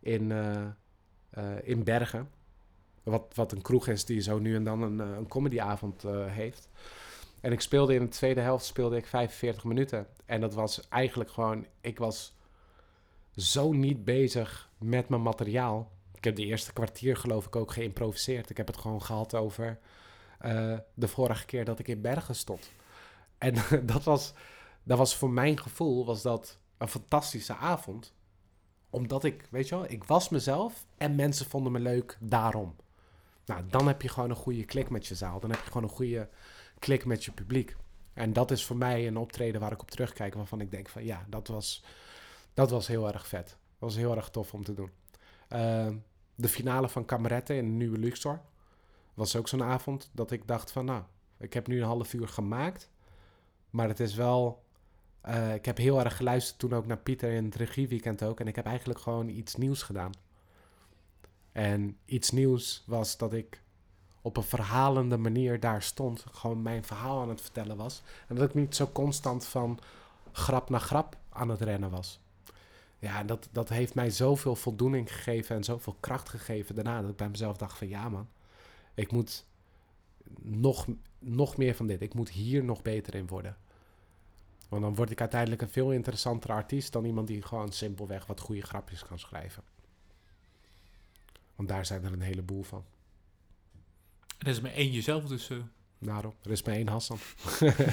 In, in Bergen. Wat, wat een kroeg is die zo nu en dan een, een comedyavond heeft. En ik speelde in de tweede helft speelde ik 45 minuten. En dat was eigenlijk gewoon, ik was zo niet bezig met mijn materiaal. Ik heb de eerste kwartier geloof ik ook geïmproviseerd. Ik heb het gewoon gehad over de vorige keer dat ik in Bergen stond. En dat was, dat was voor mijn gevoel was dat een fantastische avond. Omdat ik, weet je wel, ik was mezelf en mensen vonden me leuk daarom. Nou, dan heb je gewoon een goede klik met je zaal. Dan heb je gewoon een goede klik met je publiek. En dat is voor mij een optreden waar ik op terugkijk, waarvan ik denk van ja, dat was, dat was heel erg vet. Dat was heel erg tof om te doen. Uh, de finale van Kameretten in de nieuwe Luxor was ook zo'n avond dat ik dacht van nou, ik heb nu een half uur gemaakt, maar het is wel... Uh, ik heb heel erg geluisterd toen ook naar Pieter in het regieweekend ook. En ik heb eigenlijk gewoon iets nieuws gedaan. En iets nieuws was dat ik op een verhalende manier daar stond. Gewoon mijn verhaal aan het vertellen was. En dat ik niet zo constant van grap naar grap aan het rennen was. Ja, dat, dat heeft mij zoveel voldoening gegeven en zoveel kracht gegeven daarna. Dat ik bij mezelf dacht van ja man, ik moet nog, nog meer van dit. Ik moet hier nog beter in worden. Want dan word ik uiteindelijk een veel interessantere artiest dan iemand die gewoon simpelweg wat goede grapjes kan schrijven. Want daar zijn er een heleboel van. Er is maar één jezelf dus. Uh... Er is maar één Hassan.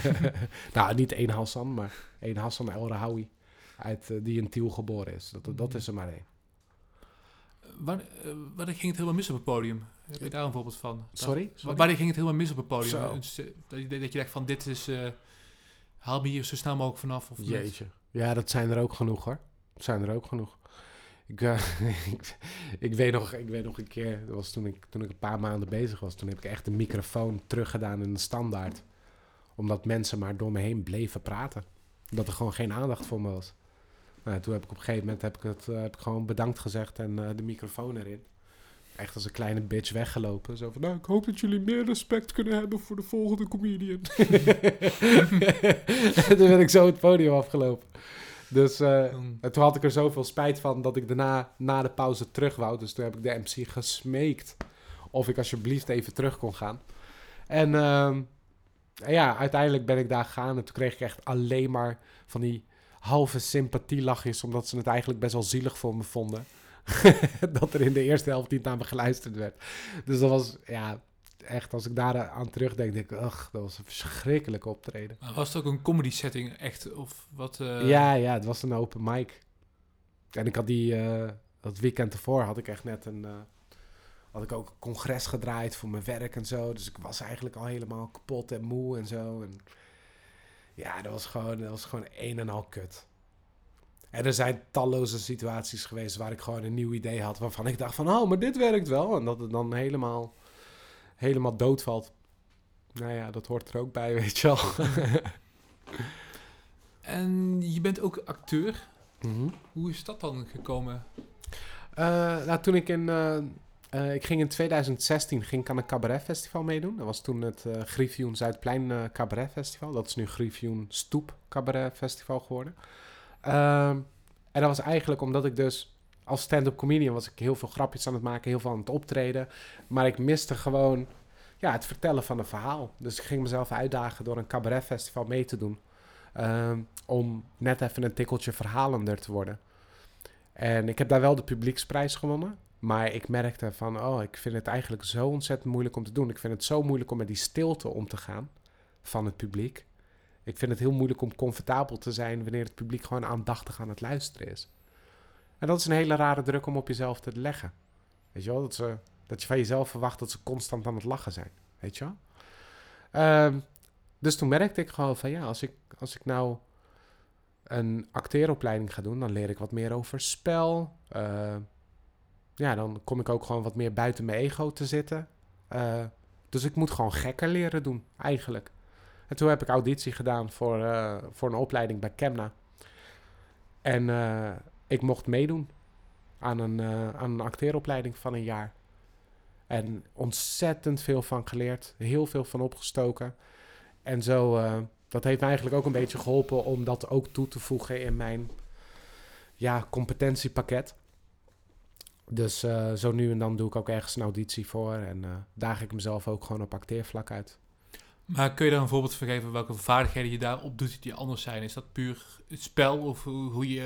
nou, niet één Hassan, maar één Hassan El Rahawi. Uit, uh, die in Tiel geboren is. Dat, dat is er maar één. Waar, uh, waar ging het helemaal mis op het podium? Heb je daar een voorbeeld van? Sorry? Sorry? Waar ging het helemaal mis op het podium? Dat, je, dacht van dit is... haal me hier zo snel mogelijk vanaf. Of Jeetje. Ja, dat zijn er ook genoeg hoor. Dat zijn er ook genoeg. Ik, uh, ik, ik, weet nog, ik weet nog een keer, dat was toen ik, toen ik een paar maanden bezig was, toen heb ik echt de microfoon teruggedaan in de standaard. Omdat mensen maar door me heen bleven praten. Dat er gewoon geen aandacht voor me was. Nou, toen heb ik op een gegeven moment heb ik het, uh, heb ik gewoon bedankt gezegd en uh, de microfoon erin. Echt als een kleine bitch weggelopen. Zo van, nou, ik hoop dat jullie meer respect kunnen hebben voor de volgende comedian. en toen ben ik zo het podium afgelopen. Dus uh, toen had ik er zoveel spijt van dat ik daarna na de pauze terug wou. Dus toen heb ik de MC gesmeekt of ik alsjeblieft even terug kon gaan. En uh, ja, uiteindelijk ben ik daar gegaan en toen kreeg ik echt alleen maar van die halve sympathielachjes, omdat ze het eigenlijk best wel zielig voor me vonden. dat er in de eerste helft niet naar me geluisterd werd. Dus dat was, ja, echt, als ik daar aan terugdenk, denk ik, ach, dat was een verschrikkelijke optreden. was het ook een comedy setting, echt? Of wat? Uh... Ja, ja, het was een open mic. En ik had die, uh, dat weekend ervoor had ik echt net een, uh, had ik ook een congres gedraaid voor mijn werk en zo. Dus ik was eigenlijk al helemaal kapot en moe en zo. En ja, dat was gewoon, dat was gewoon een en al kut. En er zijn talloze situaties geweest waar ik gewoon een nieuw idee had waarvan ik dacht van, oh, maar dit werkt wel. En dat het dan helemaal helemaal doodvalt. Nou ja, dat hoort er ook bij, weet je wel. en je bent ook acteur. Mm Hoe is dat dan gekomen? Uh, nou, toen ik in... Uh, uh, ik ging in 2016 ging ik aan een cabaret festival meedoen. Dat was toen het uh, Griffioen Zuidplein Cabaret Festival. Dat is nu Griffioen Stoep Cabaret Festival geworden. Ehm, en dat was eigenlijk omdat ik dus als stand-up comedian was ik heel veel grapjes aan het maken, heel veel aan het optreden. Maar ik miste gewoon ja, het vertellen van een verhaal. Dus ik ging mezelf uitdagen door een cabaretfestival mee te doen. Ehm, om net even een tikkeltje verhalender te worden. En ik heb daar wel de publieksprijs gewonnen. Maar ik merkte van, oh, ik vind het eigenlijk zo ontzettend moeilijk om te doen. Ik vind het zo moeilijk om met die stilte om te gaan van het publiek. Ik vind het heel moeilijk om comfortabel te zijn wanneer het publiek gewoon aandachtig aan het luisteren is. En dat is een hele rare druk om op jezelf te leggen. Weet je wel, dat, ze, dat je van jezelf verwacht dat ze constant aan het lachen zijn. Weet je wel? Ehm, dus toen merkte ik gewoon van ja, als ik, als ik nou een acteeropleiding ga doen, dan leer ik wat meer over spel. Uh, ja, dan kom ik ook gewoon wat meer buiten mijn ego te zitten. Uh, dus ik moet gewoon gekker leren doen, eigenlijk. En toen heb ik auditie gedaan voor, uh, voor een opleiding bij Kemna. En uh, ik mocht meedoen aan een, aan een acteeropleiding van een jaar. En ontzettend veel van geleerd, heel veel van opgestoken. En zo, dat heeft me eigenlijk ook een beetje geholpen om dat ook toe te voegen in mijn ja, competentiepakket. Dus uh, zo nu en dan doe ik ook ergens een auditie voor en uh, daag ik mezelf ook gewoon op acteervlak uit. Maar kun je daar een voorbeeld van geven welke vaardigheden je daarop doet die anders zijn? Is dat puur het spel of hoe je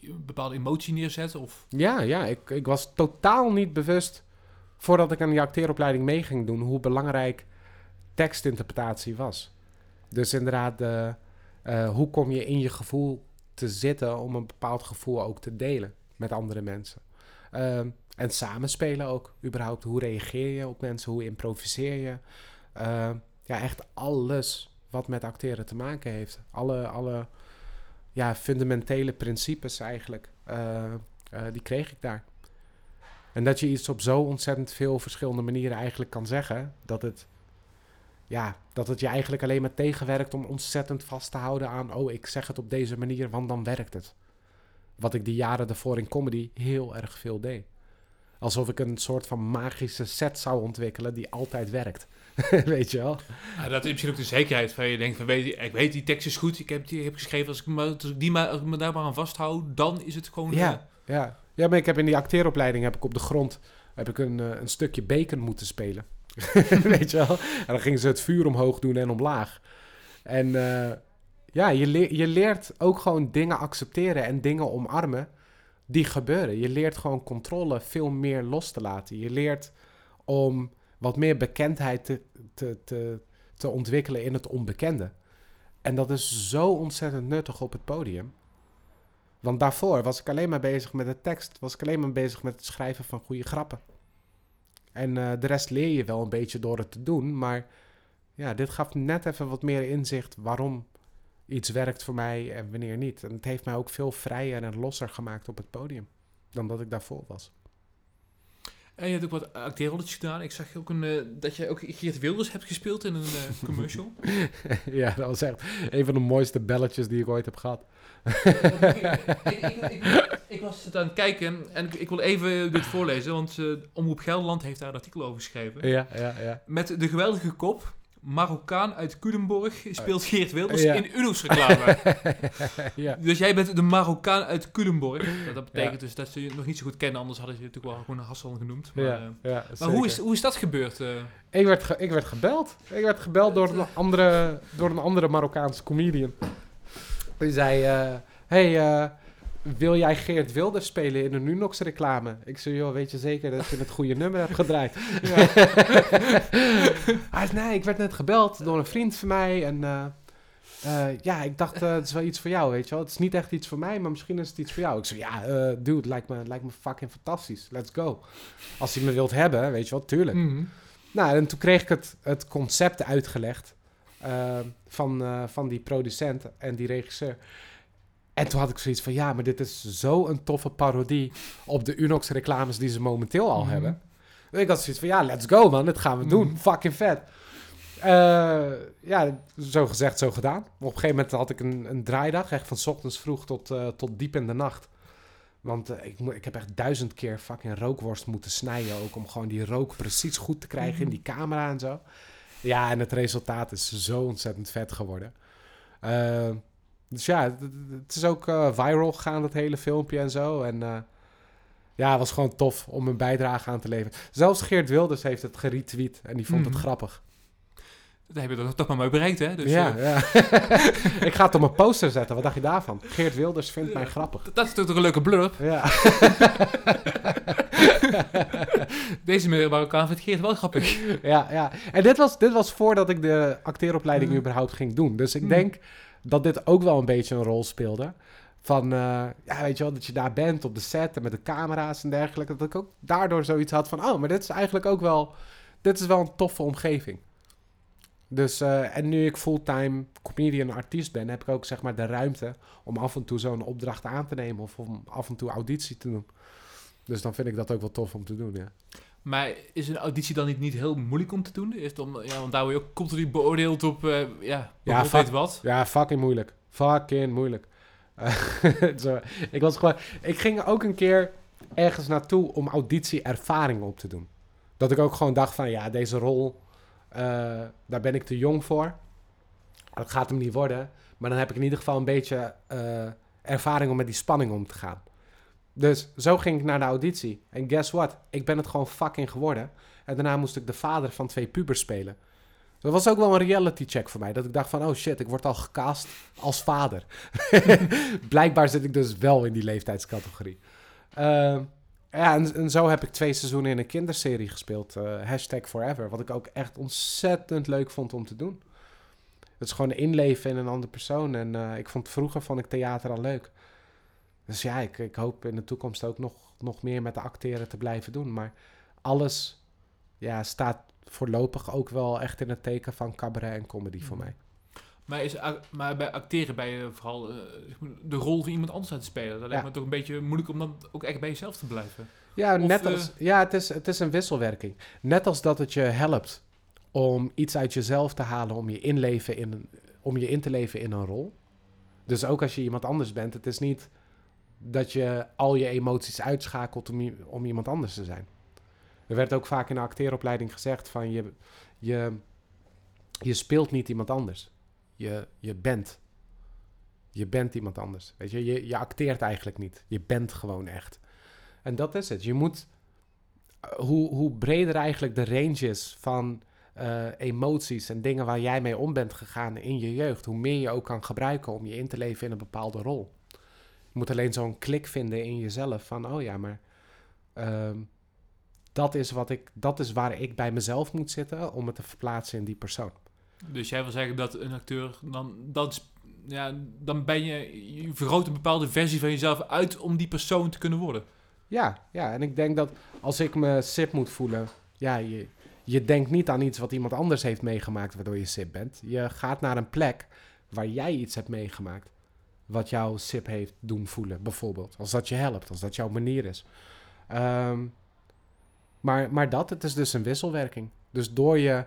een bepaalde emotie neerzet? Of? Ja, ja ik, ik was totaal niet bewust voordat ik aan die acteeropleiding mee ging doen hoe belangrijk tekstinterpretatie was. Dus inderdaad, hoe kom je in je gevoel te zitten om een bepaald gevoel ook te delen met andere mensen? Uh, en samenspelen ook, überhaupt. Hoe reageer je op mensen? Hoe improviseer je? Uh, ja, echt alles wat met acteren te maken heeft. Alle, alle ja, fundamentele principes eigenlijk, uh, die kreeg ik daar. En dat je iets op zo ontzettend veel verschillende manieren eigenlijk kan zeggen, dat het, ja, dat het je eigenlijk alleen maar tegenwerkt om ontzettend vast te houden aan, oh, ik zeg het op deze manier, want dan werkt het. Wat ik die jaren daarvoor in comedy heel erg veel deed. Alsof ik een soort van magische set zou ontwikkelen die altijd werkt. weet je wel? Ja, dat is misschien ook de zekerheid van je denkt van weet, ik weet die tekst is goed, ik heb die heb geschreven, als ik, me, als ik die maar, als ik me daar maar aan vasthoud, dan is het gewoon... Ja, uh... ja. ja, maar ik heb in die acteeropleiding heb ik op de grond heb ik een, uh, een stukje bacon moeten spelen. weet je wel? En dan gingen ze het vuur omhoog doen en omlaag. En uh, ja, je, le je leert ook gewoon dingen accepteren en dingen omarmen die gebeuren. Je leert gewoon controle veel meer los te laten. Je leert om wat meer bekendheid te, te, te, te ontwikkelen in het onbekende. En dat is zo ontzettend nuttig op het podium. Want daarvoor was ik alleen maar bezig met de tekst. Was ik alleen maar bezig met het schrijven van goede grappen. En uh, de rest leer je wel een beetje door het te doen. Maar ja, dit gaf net even wat meer inzicht waarom iets werkt voor mij en wanneer niet. En het heeft mij ook veel vrijer en losser gemaakt op het podium dan dat ik daarvoor was. En je hebt ook wat acteerrolletjes gedaan. Ik zag ook een, uh, dat je ook Geert Wilders hebt gespeeld in een uh, commercial. ja, dat was echt een van de mooiste belletjes die ik ooit heb gehad. ik, ik, ik, was het aan het kijken en ik, wil even dit voorlezen, want uh, Omroep Gelderland heeft daar een artikel over geschreven. Ja, ja, ja. Met de geweldige kop Marokkaan uit Culemborg speelt Geert Wilders in Uno's reclame. ja. Dus jij bent de Marokkaan uit Culemborg. Dat betekent dus dat ze je nog niet zo goed kennen, anders hadden ze je natuurlijk wel gewoon Hassan genoemd. Maar, ja, ja, maar hoe, is, hoe is dat gebeurd? Uh? Ik, werd ik werd gebeld. Ik werd gebeld door een andere, door een andere Marokkaanse comedian. Die zei, uh, hey, wil jij Geert Wilders spelen in een Unox reclame? Ik zei, joh, weet je zeker dat je het goede nummer hebt gedraaid? Ja. Hij zei, nee, ik werd net gebeld door een vriend van mij en... Uh, uh, ja, ik dacht, uh, het is wel iets voor jou, weet je wel. Het is niet echt iets voor mij, maar misschien is het iets voor jou. Ik zei, ja, dude, lijkt me, lijkt me fucking fantastisch. Let's go. Als hij me wilt hebben, weet je wel, tuurlijk. Mm -hmm. Nou, en toen kreeg ik het, het concept uitgelegd van, van die producent en die regisseur. En toen had ik zoiets van, ja, maar dit is zo'n toffe parodie op de Unox reclames die ze momenteel al mm -hmm. hebben. En ik had zoiets van, ja, let's go man, dit gaan we mm -hmm. doen. Fucking vet. Uh, ja, zo gezegd, zo gedaan. Op een gegeven moment had ik een, een draaidag, echt van ochtends vroeg tot, uh, tot diep in de nacht. Want uh, ik, ik heb echt duizend keer fucking rookworst moeten snijden ook, om gewoon die rook precies goed te krijgen mm -hmm. in die camera en zo. Ja, en het resultaat is zo ontzettend vet geworden. Dus ja, het, is ook uh, viral gegaan, dat hele filmpje en zo. En uh, ja, het was gewoon tof om een bijdrage aan te leveren. Zelfs Geert Wilders heeft het geretweet en die vond Mhm. het grappig. Dat heb je toch, toch maar mooi bereikt, hè? Dus, ja, eh, ja. ik ga het op mijn poster zetten. Wat dacht je daarvan? Geert Wilders vindt mij grappig. dat is toch een leuke blurb. Ja. Deze meneer Marokkaan vindt Geert wel grappig. ja, ja. En dit was, dit was voordat ik de acteeropleiding Mhm. überhaupt ging doen. Dus ik Mhm. denk dat dit ook wel een beetje een rol speelde. Van, eh, ja, weet je wel, dat je daar bent op de set en met de camera's en dergelijke. Dat ik ook daardoor zoiets had van, oh, maar dit is eigenlijk ook wel, dit is wel een toffe omgeving. Dus, eh, en nu ik fulltime comedian artiest ben, heb ik ook zeg maar de ruimte om af en toe zo'n opdracht aan te nemen of om af en toe auditie te doen. Dus dan vind ik dat ook wel tof om te doen, ja. Maar is een auditie dan niet, niet heel moeilijk om te doen? Is het om, ja, want daar word je ook continu beoordeeld op, eh ja, Ja, fuck. wat. Ja, fucking moeilijk. Fucking moeilijk. Zo, ik was gewoon... Ik ging ook een keer ergens naartoe om auditieervaring op te doen. Dat ik ook gewoon dacht van, ja, deze rol, eh, daar ben ik te jong voor. Dat gaat hem niet worden. Maar dan heb ik in ieder geval een beetje eh, ervaring om met die spanning om te gaan. Dus zo ging ik naar de auditie. En guess what? Ik ben het gewoon fucking geworden. En daarna moest ik de vader van twee pubers spelen. Dat was ook wel een reality check voor mij. Dat ik dacht van, oh shit, ik word al gecast als vader. Blijkbaar zit ik dus wel in die leeftijdscategorie. Ehm, ja, en, zo heb ik twee seizoenen in een kinderserie gespeeld. eh, hashtag Forever. Wat ik ook echt ontzettend leuk vond om te doen. Het is gewoon inleven in een andere persoon. En eh, ik vond vroeger vond ik theater al leuk. Dus ja, ik, ik hoop in de toekomst ook nog, nog meer met de acteren te blijven doen. Maar alles ja, staat voorlopig ook wel echt in het teken van cabaret en comedy voor mij. Maar, is, maar bij acteren ben je vooral eh, de rol van iemand anders uit te spelen. Dat lijkt Ja. me toch een beetje moeilijk om dan ook echt bij jezelf te blijven. Ja, Of, net eh, als, ja het, is, het is een wisselwerking. Net als dat het je helpt om iets uit jezelf te halen, om je, inleven in om je in te leven in een rol. Dus ook als je iemand anders bent, het is niet dat je al je emoties uitschakelt om, om iemand anders te zijn. Er werd ook vaak in de acteeropleiding gezegd van je, je, je speelt niet iemand anders. Je, je bent. Je bent iemand anders. Weet je? je, je acteert eigenlijk niet. Je bent gewoon echt. En dat is het. Je moet, eh, hoe, hoe breder eigenlijk de range is van eh, emoties en dingen waar jij mee om bent gegaan in je jeugd, hoe meer je ook kan gebruiken om je in te leven in een bepaalde rol. Je moet alleen zo'n klik vinden in jezelf van, oh ja, maar ehm, dat, is wat ik, dat is waar ik bij mezelf moet zitten om me te verplaatsen in die persoon. Dus jij wil zeggen dat een acteur dan, dan, ja, dan ben je, je vergroot een bepaalde versie van jezelf uit om die persoon te kunnen worden. Ja, ja, en ik denk dat als ik me sip moet voelen, ja, je, je denkt niet aan iets wat iemand anders heeft meegemaakt waardoor je sip bent. Je gaat naar een plek waar jij iets hebt meegemaakt wat jouw sip heeft doen voelen, bijvoorbeeld. Als dat je helpt, als dat jouw manier is. Ehm, maar, maar dat, het is dus een wisselwerking. Dus door je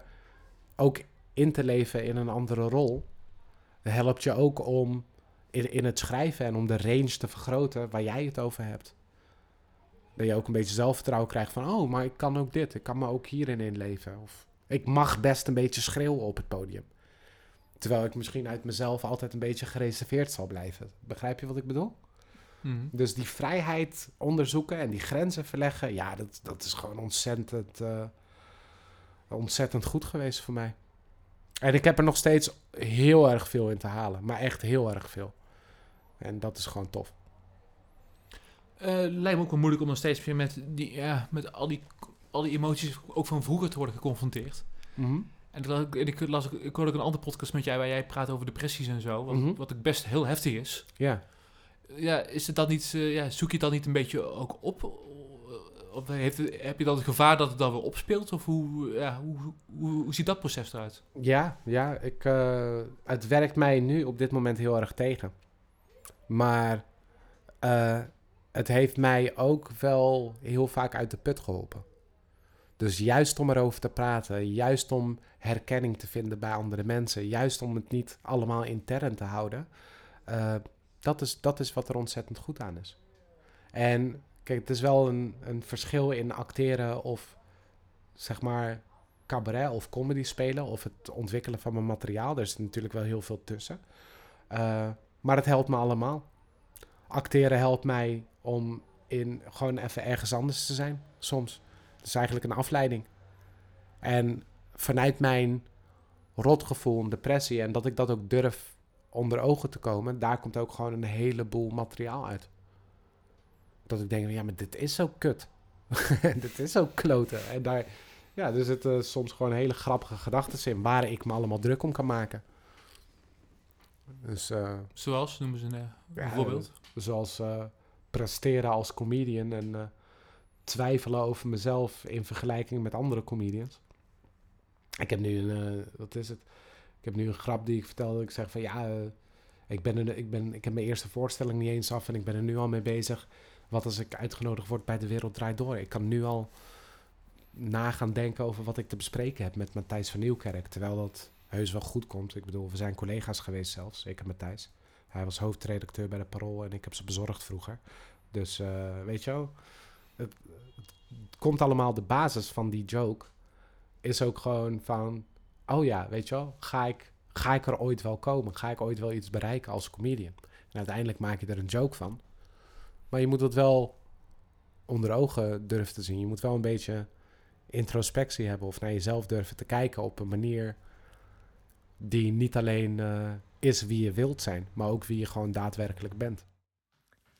ook in te leven in een andere rol, helpt je ook om in, in het schrijven en om de range te vergroten waar jij het over hebt. Dat je ook een beetje zelfvertrouwen krijgt van, oh, maar ik kan ook dit, ik kan me ook hierin inleven. Of ik mag best een beetje schreeuwen op het podium. Terwijl ik misschien uit mezelf altijd een beetje gereserveerd zal blijven. Begrijp je wat ik bedoel? Mhm. Dus die vrijheid onderzoeken en die grenzen verleggen, ja, dat, dat is gewoon ontzettend, eh, ontzettend goed geweest voor mij. En ik heb er nog steeds heel erg veel in te halen, maar echt heel erg veel. En dat is gewoon tof. Eh, lijkt me ook wel moeilijk om nog steeds weer met, die, ja, met al, die, al die emoties ook van vroeger te worden geconfronteerd. Mhm. En ik, las- ik, las, ik hoorde ook een andere podcast met jij waar jij praat over depressies en zo. Wat, Mhm. wat ook best heel heftig is. Ja. Ja, is het dan niet, eh, ja, zoek je het dan niet een beetje ook op? Of heeft, heb je dan het gevaar dat het dan weer opspeelt? Of hoe, ja, hoe, hoe, hoe ziet dat proces eruit? Ja, ja ik, eh, het werkt mij nu op dit moment heel erg tegen. Maar eh, het heeft mij ook wel heel vaak uit de put geholpen. Dus juist om erover te praten, juist om herkenning te vinden bij andere mensen, juist om het niet allemaal intern te houden, eh, dat, is, dat is wat er ontzettend goed aan is. En kijk, het is wel een, een verschil in acteren of zeg maar cabaret of comedy spelen of het ontwikkelen van mijn materiaal. Er is natuurlijk wel heel veel tussen. Eh, maar het helpt me allemaal. Acteren helpt mij om in gewoon even ergens anders te zijn, soms. Het is eigenlijk een afleiding. En vanuit mijn rotgevoel en depressie en dat ik dat ook durf onder ogen te komen, daar komt ook gewoon een heleboel materiaal uit. Dat ik denk, ja, maar dit is zo kut. dit is zo kloten. En daar, ja, er zitten soms gewoon hele grappige gedachten in waar ik me allemaal druk om kan maken. Dus, uh, Zoals, noemen ze een uh, voorbeeld. zoals uh, presteren als comedian en twijfelen over mezelf in vergelijking met andere comedians. Ik heb nu een, wat is het? Ik heb nu een grap die ik vertelde. Ik zeg van ja, ik, ben er, ik, ben, ik heb mijn eerste voorstelling niet eens af en ik ben er nu al mee bezig. Wat als ik uitgenodigd word bij De Wereld Draait Door? Ik kan nu al na gaan denken over wat ik te bespreken heb met Matthijs van Nieuwkerk. Terwijl dat heus wel goed komt. Ik bedoel, we zijn collega's geweest zelfs, ik en Matthijs. Hij was hoofdredacteur bij de Parool en ik heb ze bezorgd vroeger. Dus uh, weet je wel, het, komt allemaal, de basis van die joke is ook gewoon van, oh ja, weet je wel, ga ik, ga ik er ooit wel komen? Ga ik ooit wel iets bereiken als comedian? En uiteindelijk maak je er een joke van. Maar je moet het wel onder ogen durven te zien. Je moet wel een beetje introspectie hebben of naar jezelf durven te kijken op een manier die niet alleen uh, is wie je wilt zijn, maar ook wie je gewoon daadwerkelijk bent.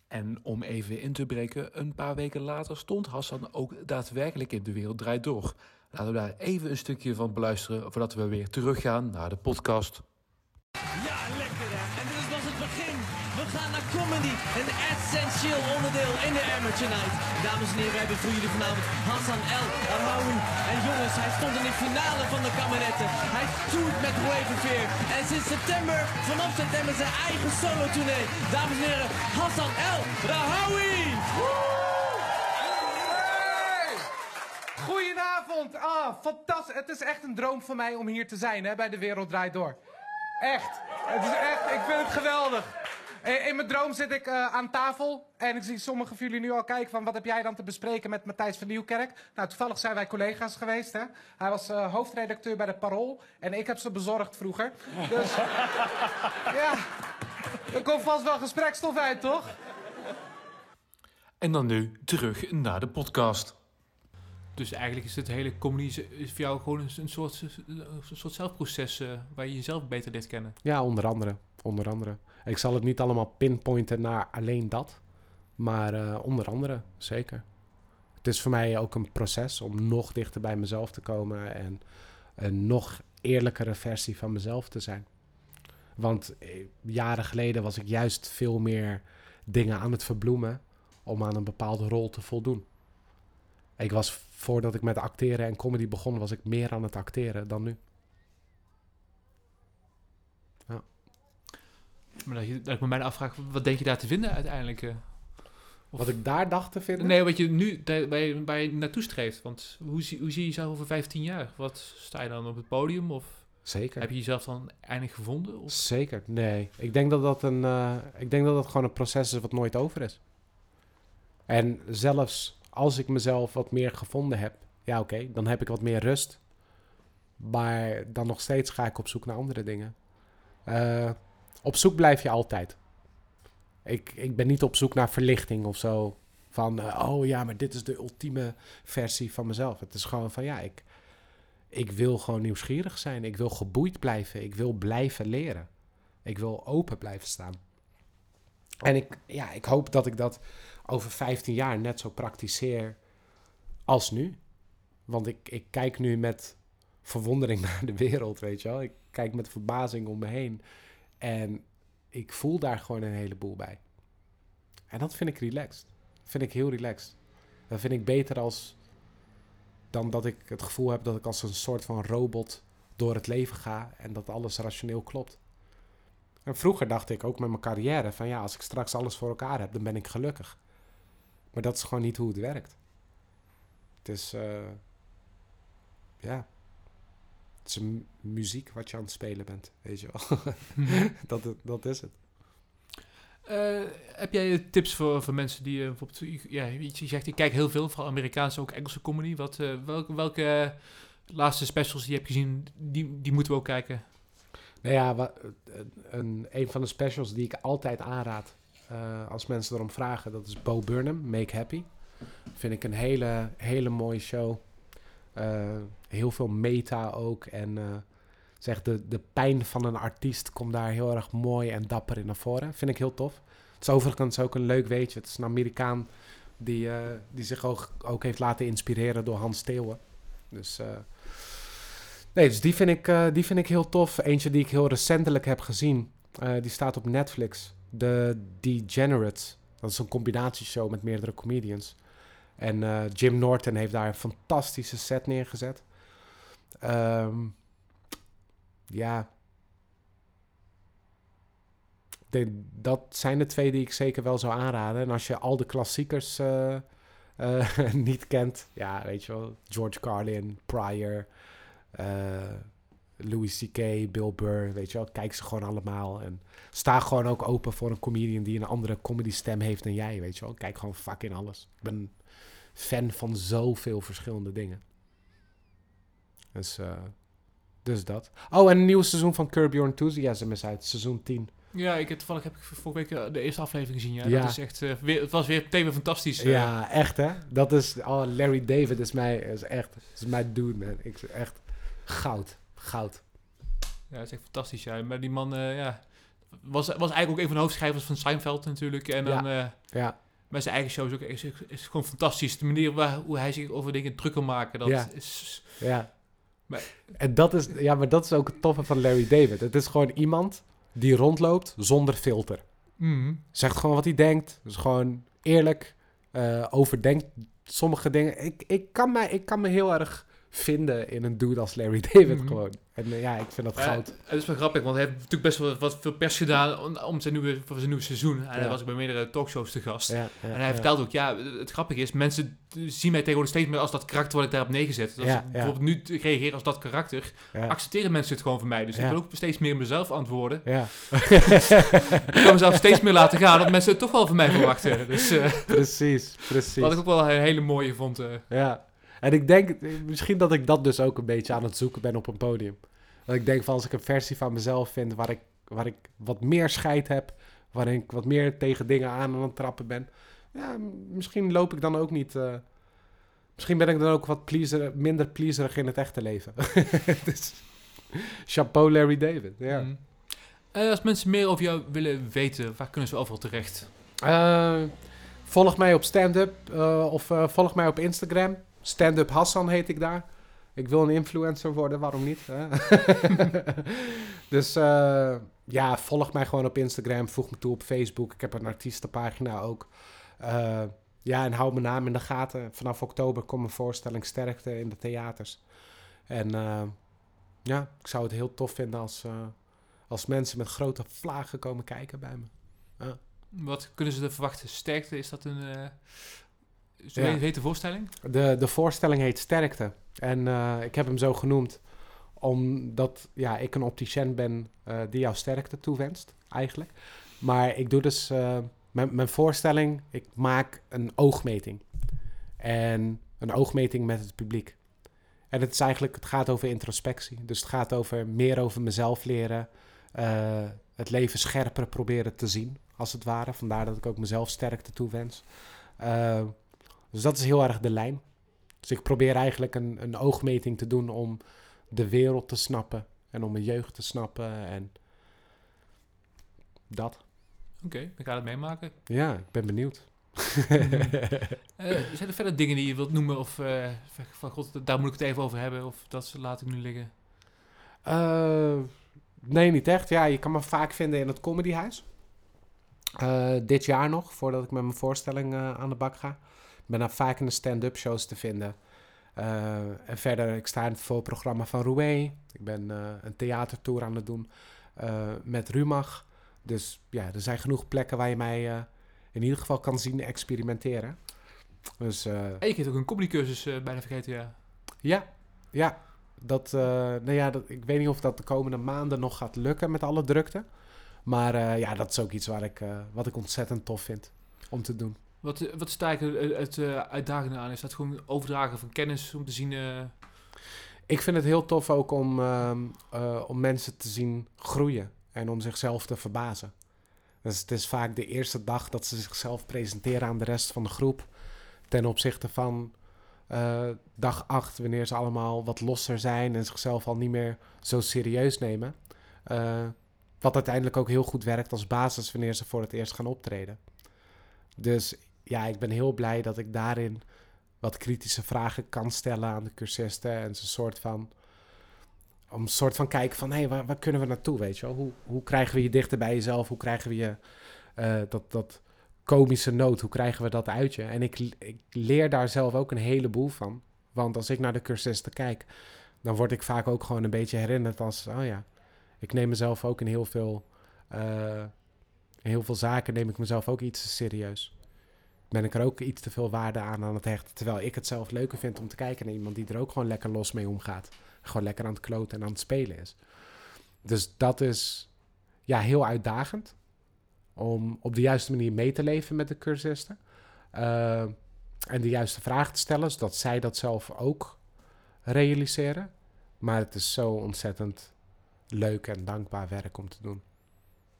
En om even in te breken, een paar weken later stond Hassan ook daadwerkelijk in De Wereld Draait Door. Laten we daar even een stukje van beluisteren voordat we weer teruggaan naar de podcast. Ja, lekker hè. Gaan naar comedy. Een essentieel onderdeel in de Amateur Night. Dames en heren, we hebben voor jullie vanavond Hassan El Arhaoui. En jongens, hij stond in de finale van de kameretten. Hij toert met Ravenveer. En sinds september, vanaf september zijn eigen solo-tournee. Dames en heren, Hassan El Rahawi. Goedenavond. Ah, fantastisch. Het is echt een droom van mij om hier te zijn hè, bij De Wereld Draait Door. Echt. Het is echt, ik vind het geweldig. In mijn droom zit ik uh, aan tafel en ik zie sommigen van jullie nu al kijken van wat heb jij dan te bespreken met Matthijs van Nieuwkerk. Nou, toevallig zijn wij collega's geweest. Hè? Hij was uh, hoofdredacteur bij de Parool en ik heb ze bezorgd vroeger. Dus ja, er komt vast wel gesprekstof uit, toch? En dan nu terug naar de podcast. Dus eigenlijk is het hele comedy is voor jou gewoon een, soort, een soort zelfproces uh, waar je jezelf beter leert kennen. Ja, onder andere. Onder andere. Ik zal het niet allemaal pinpointen naar alleen dat. Maar uh, onder andere, zeker. Het is voor mij ook een proces om nog dichter bij mezelf te komen en een nog eerlijkere versie van mezelf te zijn. Want eh, jaren geleden was ik juist veel meer dingen aan het verbloemen om aan een bepaalde rol te voldoen. Ik was voordat ik met acteren en comedy begon, was ik meer aan het acteren dan nu. Maar dat, je, dat ik me bijna afvraag, wat denk je daar te vinden uiteindelijk? Uh, wat ik daar dacht te vinden? Nee, wat je nu bij, bij naartoe streeft. Want hoe, zie, hoe zie je jezelf over 15 jaar? Wat sta je dan op het podium? Of Zeker. Heb je jezelf dan eindelijk gevonden? Of? Zeker, nee. Ik denk dat dat, een, uh, ik denk dat dat gewoon een proces is wat nooit over is. En zelfs als ik mezelf wat meer gevonden heb, ja oké, dan heb ik wat meer rust. Maar dan nog steeds ga ik op zoek naar andere dingen. Uh, op zoek blijf je altijd. Ik, ik ben niet op zoek naar verlichting of zo. Van, uh, oh ja, maar dit is de ultieme versie van mezelf. Het is gewoon van, ja, ik, ik wil gewoon nieuwsgierig zijn. Ik wil geboeid blijven. Ik wil blijven leren. Ik wil open blijven staan. En ik, ja, ik hoop dat ik dat over 15 jaar net zo praktiseer als nu. Want ik, ik kijk nu met verwondering naar de wereld, weet je wel. Ik kijk met verbazing om me heen. En ik voel daar gewoon een heleboel bij. En dat vind ik relaxed. Dat vind ik heel relaxed. Dat vind ik beter als dan dat ik het gevoel heb dat ik als een soort van robot door het leven ga en dat alles rationeel klopt. En vroeger dacht ik ook met mijn carrière van ja, als ik straks alles voor elkaar heb, dan ben ik gelukkig. Maar dat is gewoon niet hoe het werkt. Het is, uh, ja, het is muziek wat je aan het spelen bent, weet je wel. dat, dat is het. Uh, heb jij tips voor, voor mensen die uh, bijvoorbeeld, ja, je zegt, ik kijk heel veel, vooral Amerikaanse, ook Engelse comedy. Wat, uh, welke, welke laatste specials die je hebt gezien, die, die moeten we ook kijken? Nou ja, wat, een, een van de specials die ik altijd aanraad, eh, als mensen erom vragen. Dat is Bo Burnham, Make Happy. Vind ik een hele, hele mooie show. Eh, heel veel meta ook. En eh, zeg, de, de pijn van een artiest komt daar heel erg mooi en dapper in naar voren. Vind ik heel tof. Het is overigens ook een leuk weetje. Het is een Amerikaan die, eh, die zich ook, ook heeft laten inspireren door Hans Theeuwen. Dus, nee, dus die, vind ik, die vind ik heel tof. Eentje die ik heel recentelijk heb gezien. die staat op Netflix. The Degenerates. Dat is een combinatieshow met meerdere comedians. En eh, Jim Norton heeft daar een fantastische set neergezet. Ehm, ja. De, dat zijn de twee die ik zeker wel zou aanraden. En als je al de klassiekers eh, eh, niet kent, ja, weet je wel, George Carlin, Pryor, Louis C.K., Bill Burr, weet je wel, kijk ze gewoon allemaal. En sta gewoon ook open voor een comedian die een andere comedy stem heeft dan jij, weet je wel. Kijk gewoon fucking alles. Ik ben fan van zoveel verschillende dingen. Dus, eh, dus dat. Oh, en een nieuw seizoen van Curb Your Enthusiasm is uit, seizoen 10. Ja, ik heb, toevallig heb ik vorige week eh, de eerste aflevering gezien. Ja, Ja. Dat is echt, eh, weer, het was weer meteen weer fantastisch. Ja, echt hè. Dat is, oh, Larry David is mij, is echt, is mijn dude man. Ik echt goud, goud. Ja, dat is echt fantastisch. Ja. Maar die man, eh, ja, was, was eigenlijk ook een van de hoofdschrijvers van Seinfeld natuurlijk. En dan Ja, met zijn eigen shows ook is, is gewoon fantastisch. De manier waar, hoe hij zich over dingen druk kan maken, dat Ja. is... ja. Maar- En dat is, ja, maar dat is ook het toffe van Larry David. Het is gewoon iemand die rondloopt zonder filter. Mhm. Zegt gewoon wat hij denkt. Is gewoon eerlijk. eh, overdenkt sommige dingen. Ik, ik, kan mij, ik kan me heel erg vinden in een dude als Larry David Mhm. gewoon. En eh, ja, ik vind dat Ja, goud. het is wel grappig, want hij heeft natuurlijk best wel wat veel pers gedaan om, om zijn, nieuwe, voor zijn nieuwe seizoen. En hij Ja. was ook bij meerdere talkshows te gast. Ja, ja, En hij ja. vertelde ook, ja, het grappige is, mensen zien mij tegenwoordig steeds meer als dat karakter wat ik daarop neergezet. Dus als Ja, ik ja. bijvoorbeeld nu reageer als dat karakter, Ja. accepteren mensen het gewoon van mij. Dus Ja. ik wil ook steeds meer mezelf antwoorden. Ja. Ik kan mezelf steeds meer laten gaan, dat mensen het toch wel van mij verwachten. Dus eh, precies, precies. wat ik ook wel een hele mooie vond. eh. Ja. En ik denk, misschien dat ik dat dus ook een beetje aan het zoeken ben op een podium. Dat ik denk van als ik een versie van mezelf vind waar ik, waar ik wat meer scheid heb, waarin ik wat meer tegen dingen aan aan het trappen ben. Ja, misschien loop ik dan ook niet. eh, misschien ben ik dan ook wat pleaser, minder pleaserig in het echte leven. dus, chapeau Larry David. Ja. Mm. Eh, als mensen meer over jou willen weten, waar kunnen ze overal terecht? Eh, volg mij op stand-up of volg mij op Instagram. Stand-up Hassan heet ik daar. Ik wil een influencer worden, waarom niet? Hè? dus eh, ja, volg mij gewoon op Instagram. Voeg me toe op Facebook. Ik heb een artiestenpagina ook. Eh, ja, en hou mijn naam in de gaten. Vanaf oktober komt een voorstelling Sterkte in de theaters. En eh, ja, ik zou het heel tof vinden als, als mensen met grote vlagen komen kijken bij me. Wat kunnen ze er verwachten? Sterkte, is dat een... zo Ja. heet- de voorstelling? De, de voorstelling heet Sterkte. En eh, ik heb hem zo genoemd omdat ja, ik een opticien ben eh, die jou sterkte toewenst, eigenlijk. Maar ik doe dus... eh, mijn, mijn voorstelling, ik maak een oogmeting. En een oogmeting met het publiek. En het is eigenlijk, het gaat over introspectie. Dus het gaat over meer over mezelf leren. het leven scherper proberen te zien, als het ware. Vandaar dat ik ook mezelf sterkte toewens. Dus dat is heel erg de lijn. Dus ik probeer eigenlijk een, een oogmeting te doen om de wereld te snappen. En om mijn jeugd te snappen. En dat. Oké, ik ga het meemaken. Ja, ik ben benieuwd. Eh, zijn er verder dingen die je wilt noemen of eh, van god, daar moet ik het even over hebben of dat laat ik nu liggen? Eh, nee, niet echt. Ja, je kan me vaak vinden in het comedyhuis. Dit jaar nog, voordat ik met mijn voorstelling aan de bak ga. Ik ben daar vaak in de stand-up shows te vinden. Eh, en verder, ik sta in het voorprogramma van Roué. Ik ben eh, een theatertour aan het doen eh, met Rumach. Dus ja, er zijn genoeg plekken waar je mij in ieder geval kan zien experimenteren. Dus En je ook een comedycursus bijna vergeten, ja. ja, ja. Dat, nou ja, dat, ik weet niet of dat de komende maanden nog gaat lukken met alle drukte. Maar ja, dat is ook iets waar ik, wat ik ontzettend tof vind om te doen. Wat, eh, wat is daar het, het eh, uitdagende aan? Is dat gewoon overdragen van kennis om te zien... eh, Ik vind het heel tof ook om, ehm, eh, om mensen te zien groeien en om zichzelf te verbazen. Dus het is vaak de eerste dag dat ze zichzelf presenteren aan de rest van de groep. Ten opzichte van eh, dag 8, wanneer ze allemaal wat losser zijn en zichzelf al niet meer zo serieus nemen. Eh, wat uiteindelijk ook heel goed werkt als basis wanneer ze voor het eerst gaan optreden. Dus ja, ik ben heel blij dat ik daarin wat kritische vragen kan stellen aan de cursisten. En ze soort van. Om een soort van kijken van hé, hey, waar, kunnen we naartoe? Weet je wel? Hoe, hoe krijgen we je dichter bij jezelf? Hoe krijgen we je uh, dat, dat komische nood? Hoe krijgen we dat uit je? En ik, ik leer daar zelf ook een heleboel van. Want als ik naar de cursisten kijk, dan word ik vaak ook gewoon een beetje herinnerd als, oh ja, ik neem mezelf ook in heel veel, uh, in heel veel zaken neem ik mezelf ook iets serieus. Ben ik er ook iets te veel waarde aan aan het hechten. Terwijl ik het zelf leuker vind om te kijken naar iemand die er ook gewoon lekker los mee omgaat. Gewoon lekker aan het kloten en aan het spelen is. Dus dat is ja, heel uitdagend. Om op de juiste manier mee te leven met de cursisten. Uh, en de juiste vragen te stellen, zodat zij dat zelf ook realiseren. Maar het is zo ontzettend leuk en dankbaar werk om te doen.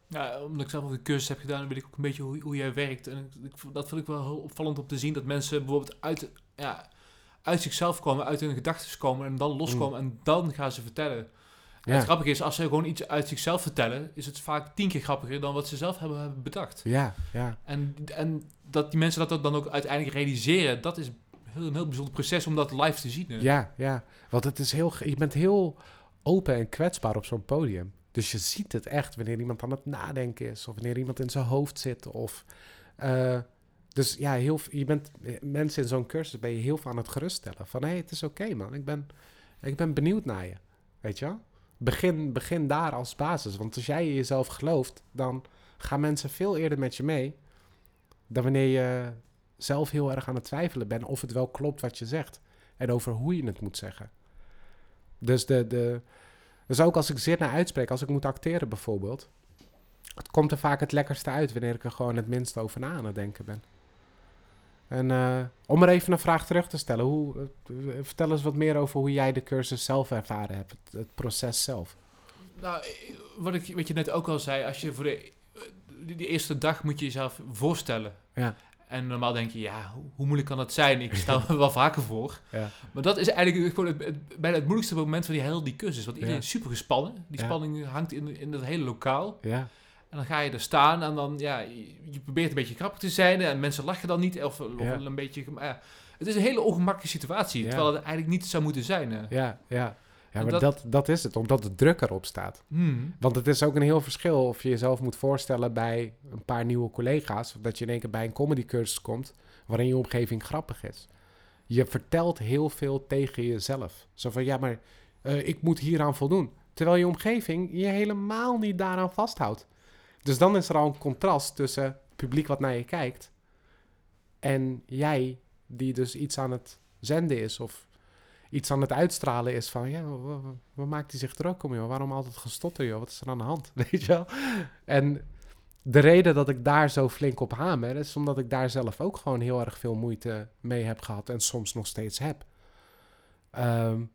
Ja, omdat ik zelf ook de cursus heb gedaan, weet ik ook een beetje hoe, hoe jij werkt. En ik, dat vind ik wel heel opvallend om te zien. Dat mensen bijvoorbeeld uit, ja, uit zichzelf komen, uit hun gedachten komen en dan loskomen. En dan gaan ze vertellen. Ja. Het grappige is, als ze gewoon iets uit zichzelf vertellen, is het vaak tien keer grappiger dan wat ze zelf hebben, hebben bedacht. Ja, ja. En, en dat die mensen dat dan ook uiteindelijk realiseren, dat is een heel bijzonder proces om dat live te zien. Hè? Ja, ja. Want het is heel, je bent heel open en kwetsbaar op zo'n podium. Dus je ziet het echt wanneer iemand aan het nadenken is, of wanneer iemand in zijn hoofd zit. Of, uh, dus ja, heel, je bent, mensen in zo'n cursus ben je heel veel aan het geruststellen. Van hé, hey, het is oké man, ik ben, ik ben benieuwd naar je. Weet je wel? Begin, begin daar als basis. Want als jij in jezelf gelooft, dan gaan mensen veel eerder met je mee. Dan wanneer je zelf heel erg aan het twijfelen bent of het wel klopt wat je zegt. En over hoe je het moet zeggen. Dus, de, de, dus ook als ik zit naar uitspreek, als ik moet acteren bijvoorbeeld. Het komt er vaak het lekkerste uit wanneer ik er gewoon het minst over na aan het denken ben. En uh, om er even een vraag terug te stellen. Hoe, uh, vertel eens wat meer over hoe jij de cursus zelf ervaren hebt. Het, het, proces zelf. Nou, wat, ik, wat je net ook al zei. Als je voor de, de eerste dag moet je jezelf voorstellen. Ja. En normaal denk je, ja, hoe, moeilijk kan dat zijn? Ik stel me wel vaker voor. Ja. Maar dat is eigenlijk gewoon het, het, bijna het moeilijkste moment van die hele die cursus. Want iedereen ja. is super gespannen. Die spanning hangt in, in het hele lokaal. Ja. En dan ga je er staan en dan, ja, je, probeert een beetje grappig te zijn. En mensen lachen dan niet. Of, of een beetje... Maar het is een hele ongemakkelijke situatie. Terwijl het eigenlijk niet zou moeten zijn. Hè. Ja, ja. Ja, maar dat, dat, dat, is het, omdat de druk erop staat. Hmm. Want het is ook een heel verschil of je jezelf moet voorstellen bij een paar nieuwe collega's... of dat je in één keer bij een comedycursus komt waarin je omgeving grappig is. Je vertelt heel veel tegen jezelf. Zo van, ja, maar uh, ik moet hieraan voldoen. Terwijl je omgeving je helemaal niet daaraan vasthoudt. Dus dan is er al een contrast tussen het publiek wat naar je kijkt... en jij die dus iets aan het zenden is of iets aan het uitstralen is van, ja, waar maakt hij zich druk om, joh? Waarom altijd gestotter, joh? Wat is er aan de hand, weet je wel? En de reden dat ik daar zo flink op hamer, is omdat ik daar zelf ook gewoon heel erg veel moeite mee heb gehad en soms nog steeds heb. Um,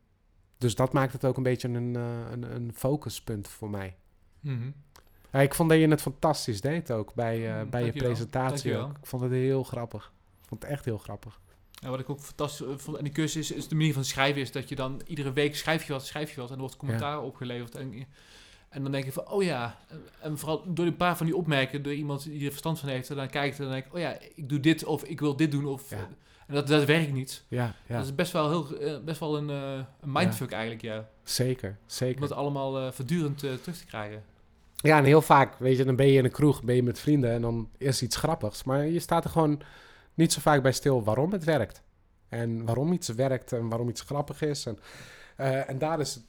dus dat maakt het ook een beetje een, uh, een, een focuspunt voor mij. Mm -hmm. ja, ik vond dat je het fantastisch deed ook bij, uh, mm, bij je presentatie. Ook. Ik vond het heel grappig. Ik vond het echt heel grappig. En wat ik ook fantastisch vond aan die cursus is, is de manier van schrijven is dat je dan iedere week schrijf je wat, schrijf je wat en er wordt commentaar ja. opgeleverd. En, en dan denk je van, oh ja, en vooral door een paar van die opmerkingen, door iemand die er verstand van heeft, en dan kijkt en dan denk ik, oh ja, ik doe dit of ik wil dit doen of... Ja. En dat, dat werkt niet. Ja, ja. Dat is best wel, heel, best wel een, een mindfuck ja. eigenlijk, ja. Zeker, zeker. Om dat allemaal uh, voortdurend uh, terug te krijgen. Ja, en heel vaak, weet je, dan ben je in een kroeg, ben je met vrienden en dan is iets grappigs. Maar je staat er gewoon niet zo vaak bij stil waarom het werkt. En waarom iets werkt en waarom iets grappig is. En, uh, en daar is,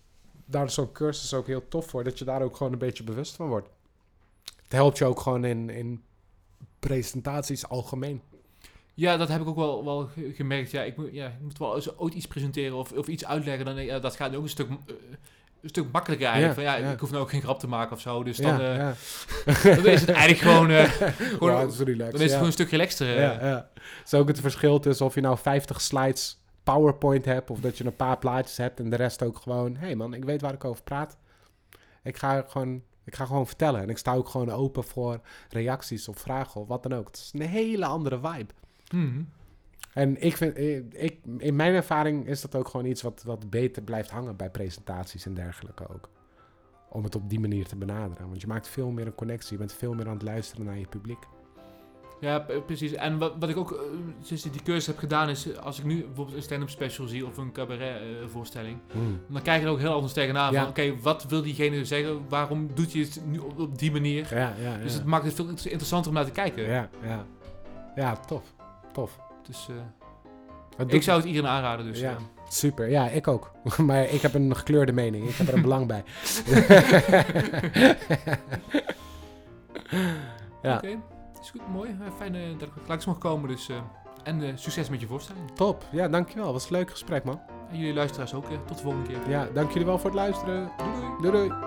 daar is zo'n cursus ook heel tof voor, dat je daar ook gewoon een beetje bewust van wordt. Het helpt je ook gewoon in, in presentaties algemeen. Ja, dat heb ik ook wel, wel gemerkt. Ja, ik moet, ja, ik moet wel eens ooit iets presenteren of, of iets uitleggen. Dan, ja, dat gaat ook een stuk, uh, een stuk makkelijker eigenlijk. Ja, van, ja, ja, ik hoef nou ook geen grap te maken of zo. Dus dan, ja, uh, dan is het eigenlijk gewoon... Uh, gewoon wow, is relaxed, dan is het gewoon een stuk relaxter. Ja, ja. Is ook het verschil tussen of je nou 50 slides PowerPoint hebt... of dat je een paar plaatjes hebt en de rest ook gewoon... Hey man, ik weet waar ik over praat. Ik ga gewoon Ik ga gewoon vertellen. En ik sta ook gewoon open voor reacties of vragen of wat dan ook. Het is een hele andere vibe. Mhm. En ik vind, eh, ik, in mijn ervaring is dat ook gewoon iets wat, wat beter blijft hangen bij presentaties en dergelijke ook. Om het op die manier te benaderen. Want je maakt veel meer een connectie. Je bent veel meer aan het luisteren naar je publiek. Ja, precies. En wat, wat ik ook eh, sinds ik die cursus heb gedaan is, eh, als ik nu bijvoorbeeld een stand-up special zie of een cabaret eh, voorstelling, dan kijk je er ook heel anders tegenaan Ja. van, oké, wat wil diegene zeggen? Waarom doet hij het nu op, op die manier? Ja, ja, ja. Dus het maakt het veel inter- interessanter om naar te kijken. ja, ja. ja, tof. Tof. Dus eh, ik zou het iedereen aanraden. Dus, Ja. Super, ja, ik ook. maar ik heb een gekleurde mening. Ik heb er een belang bij. ja, Oké, is goed, mooi. Eh, fijn eh, dat ik langs mag komen. Dus, eh, en succes met je voorstelling. top. Ja, dankjewel. Was een leuk gesprek, man. En jullie luisteraars ook. tot de volgende keer. Ja, dank jullie wel voor het luisteren. Doei doei. Doei doei.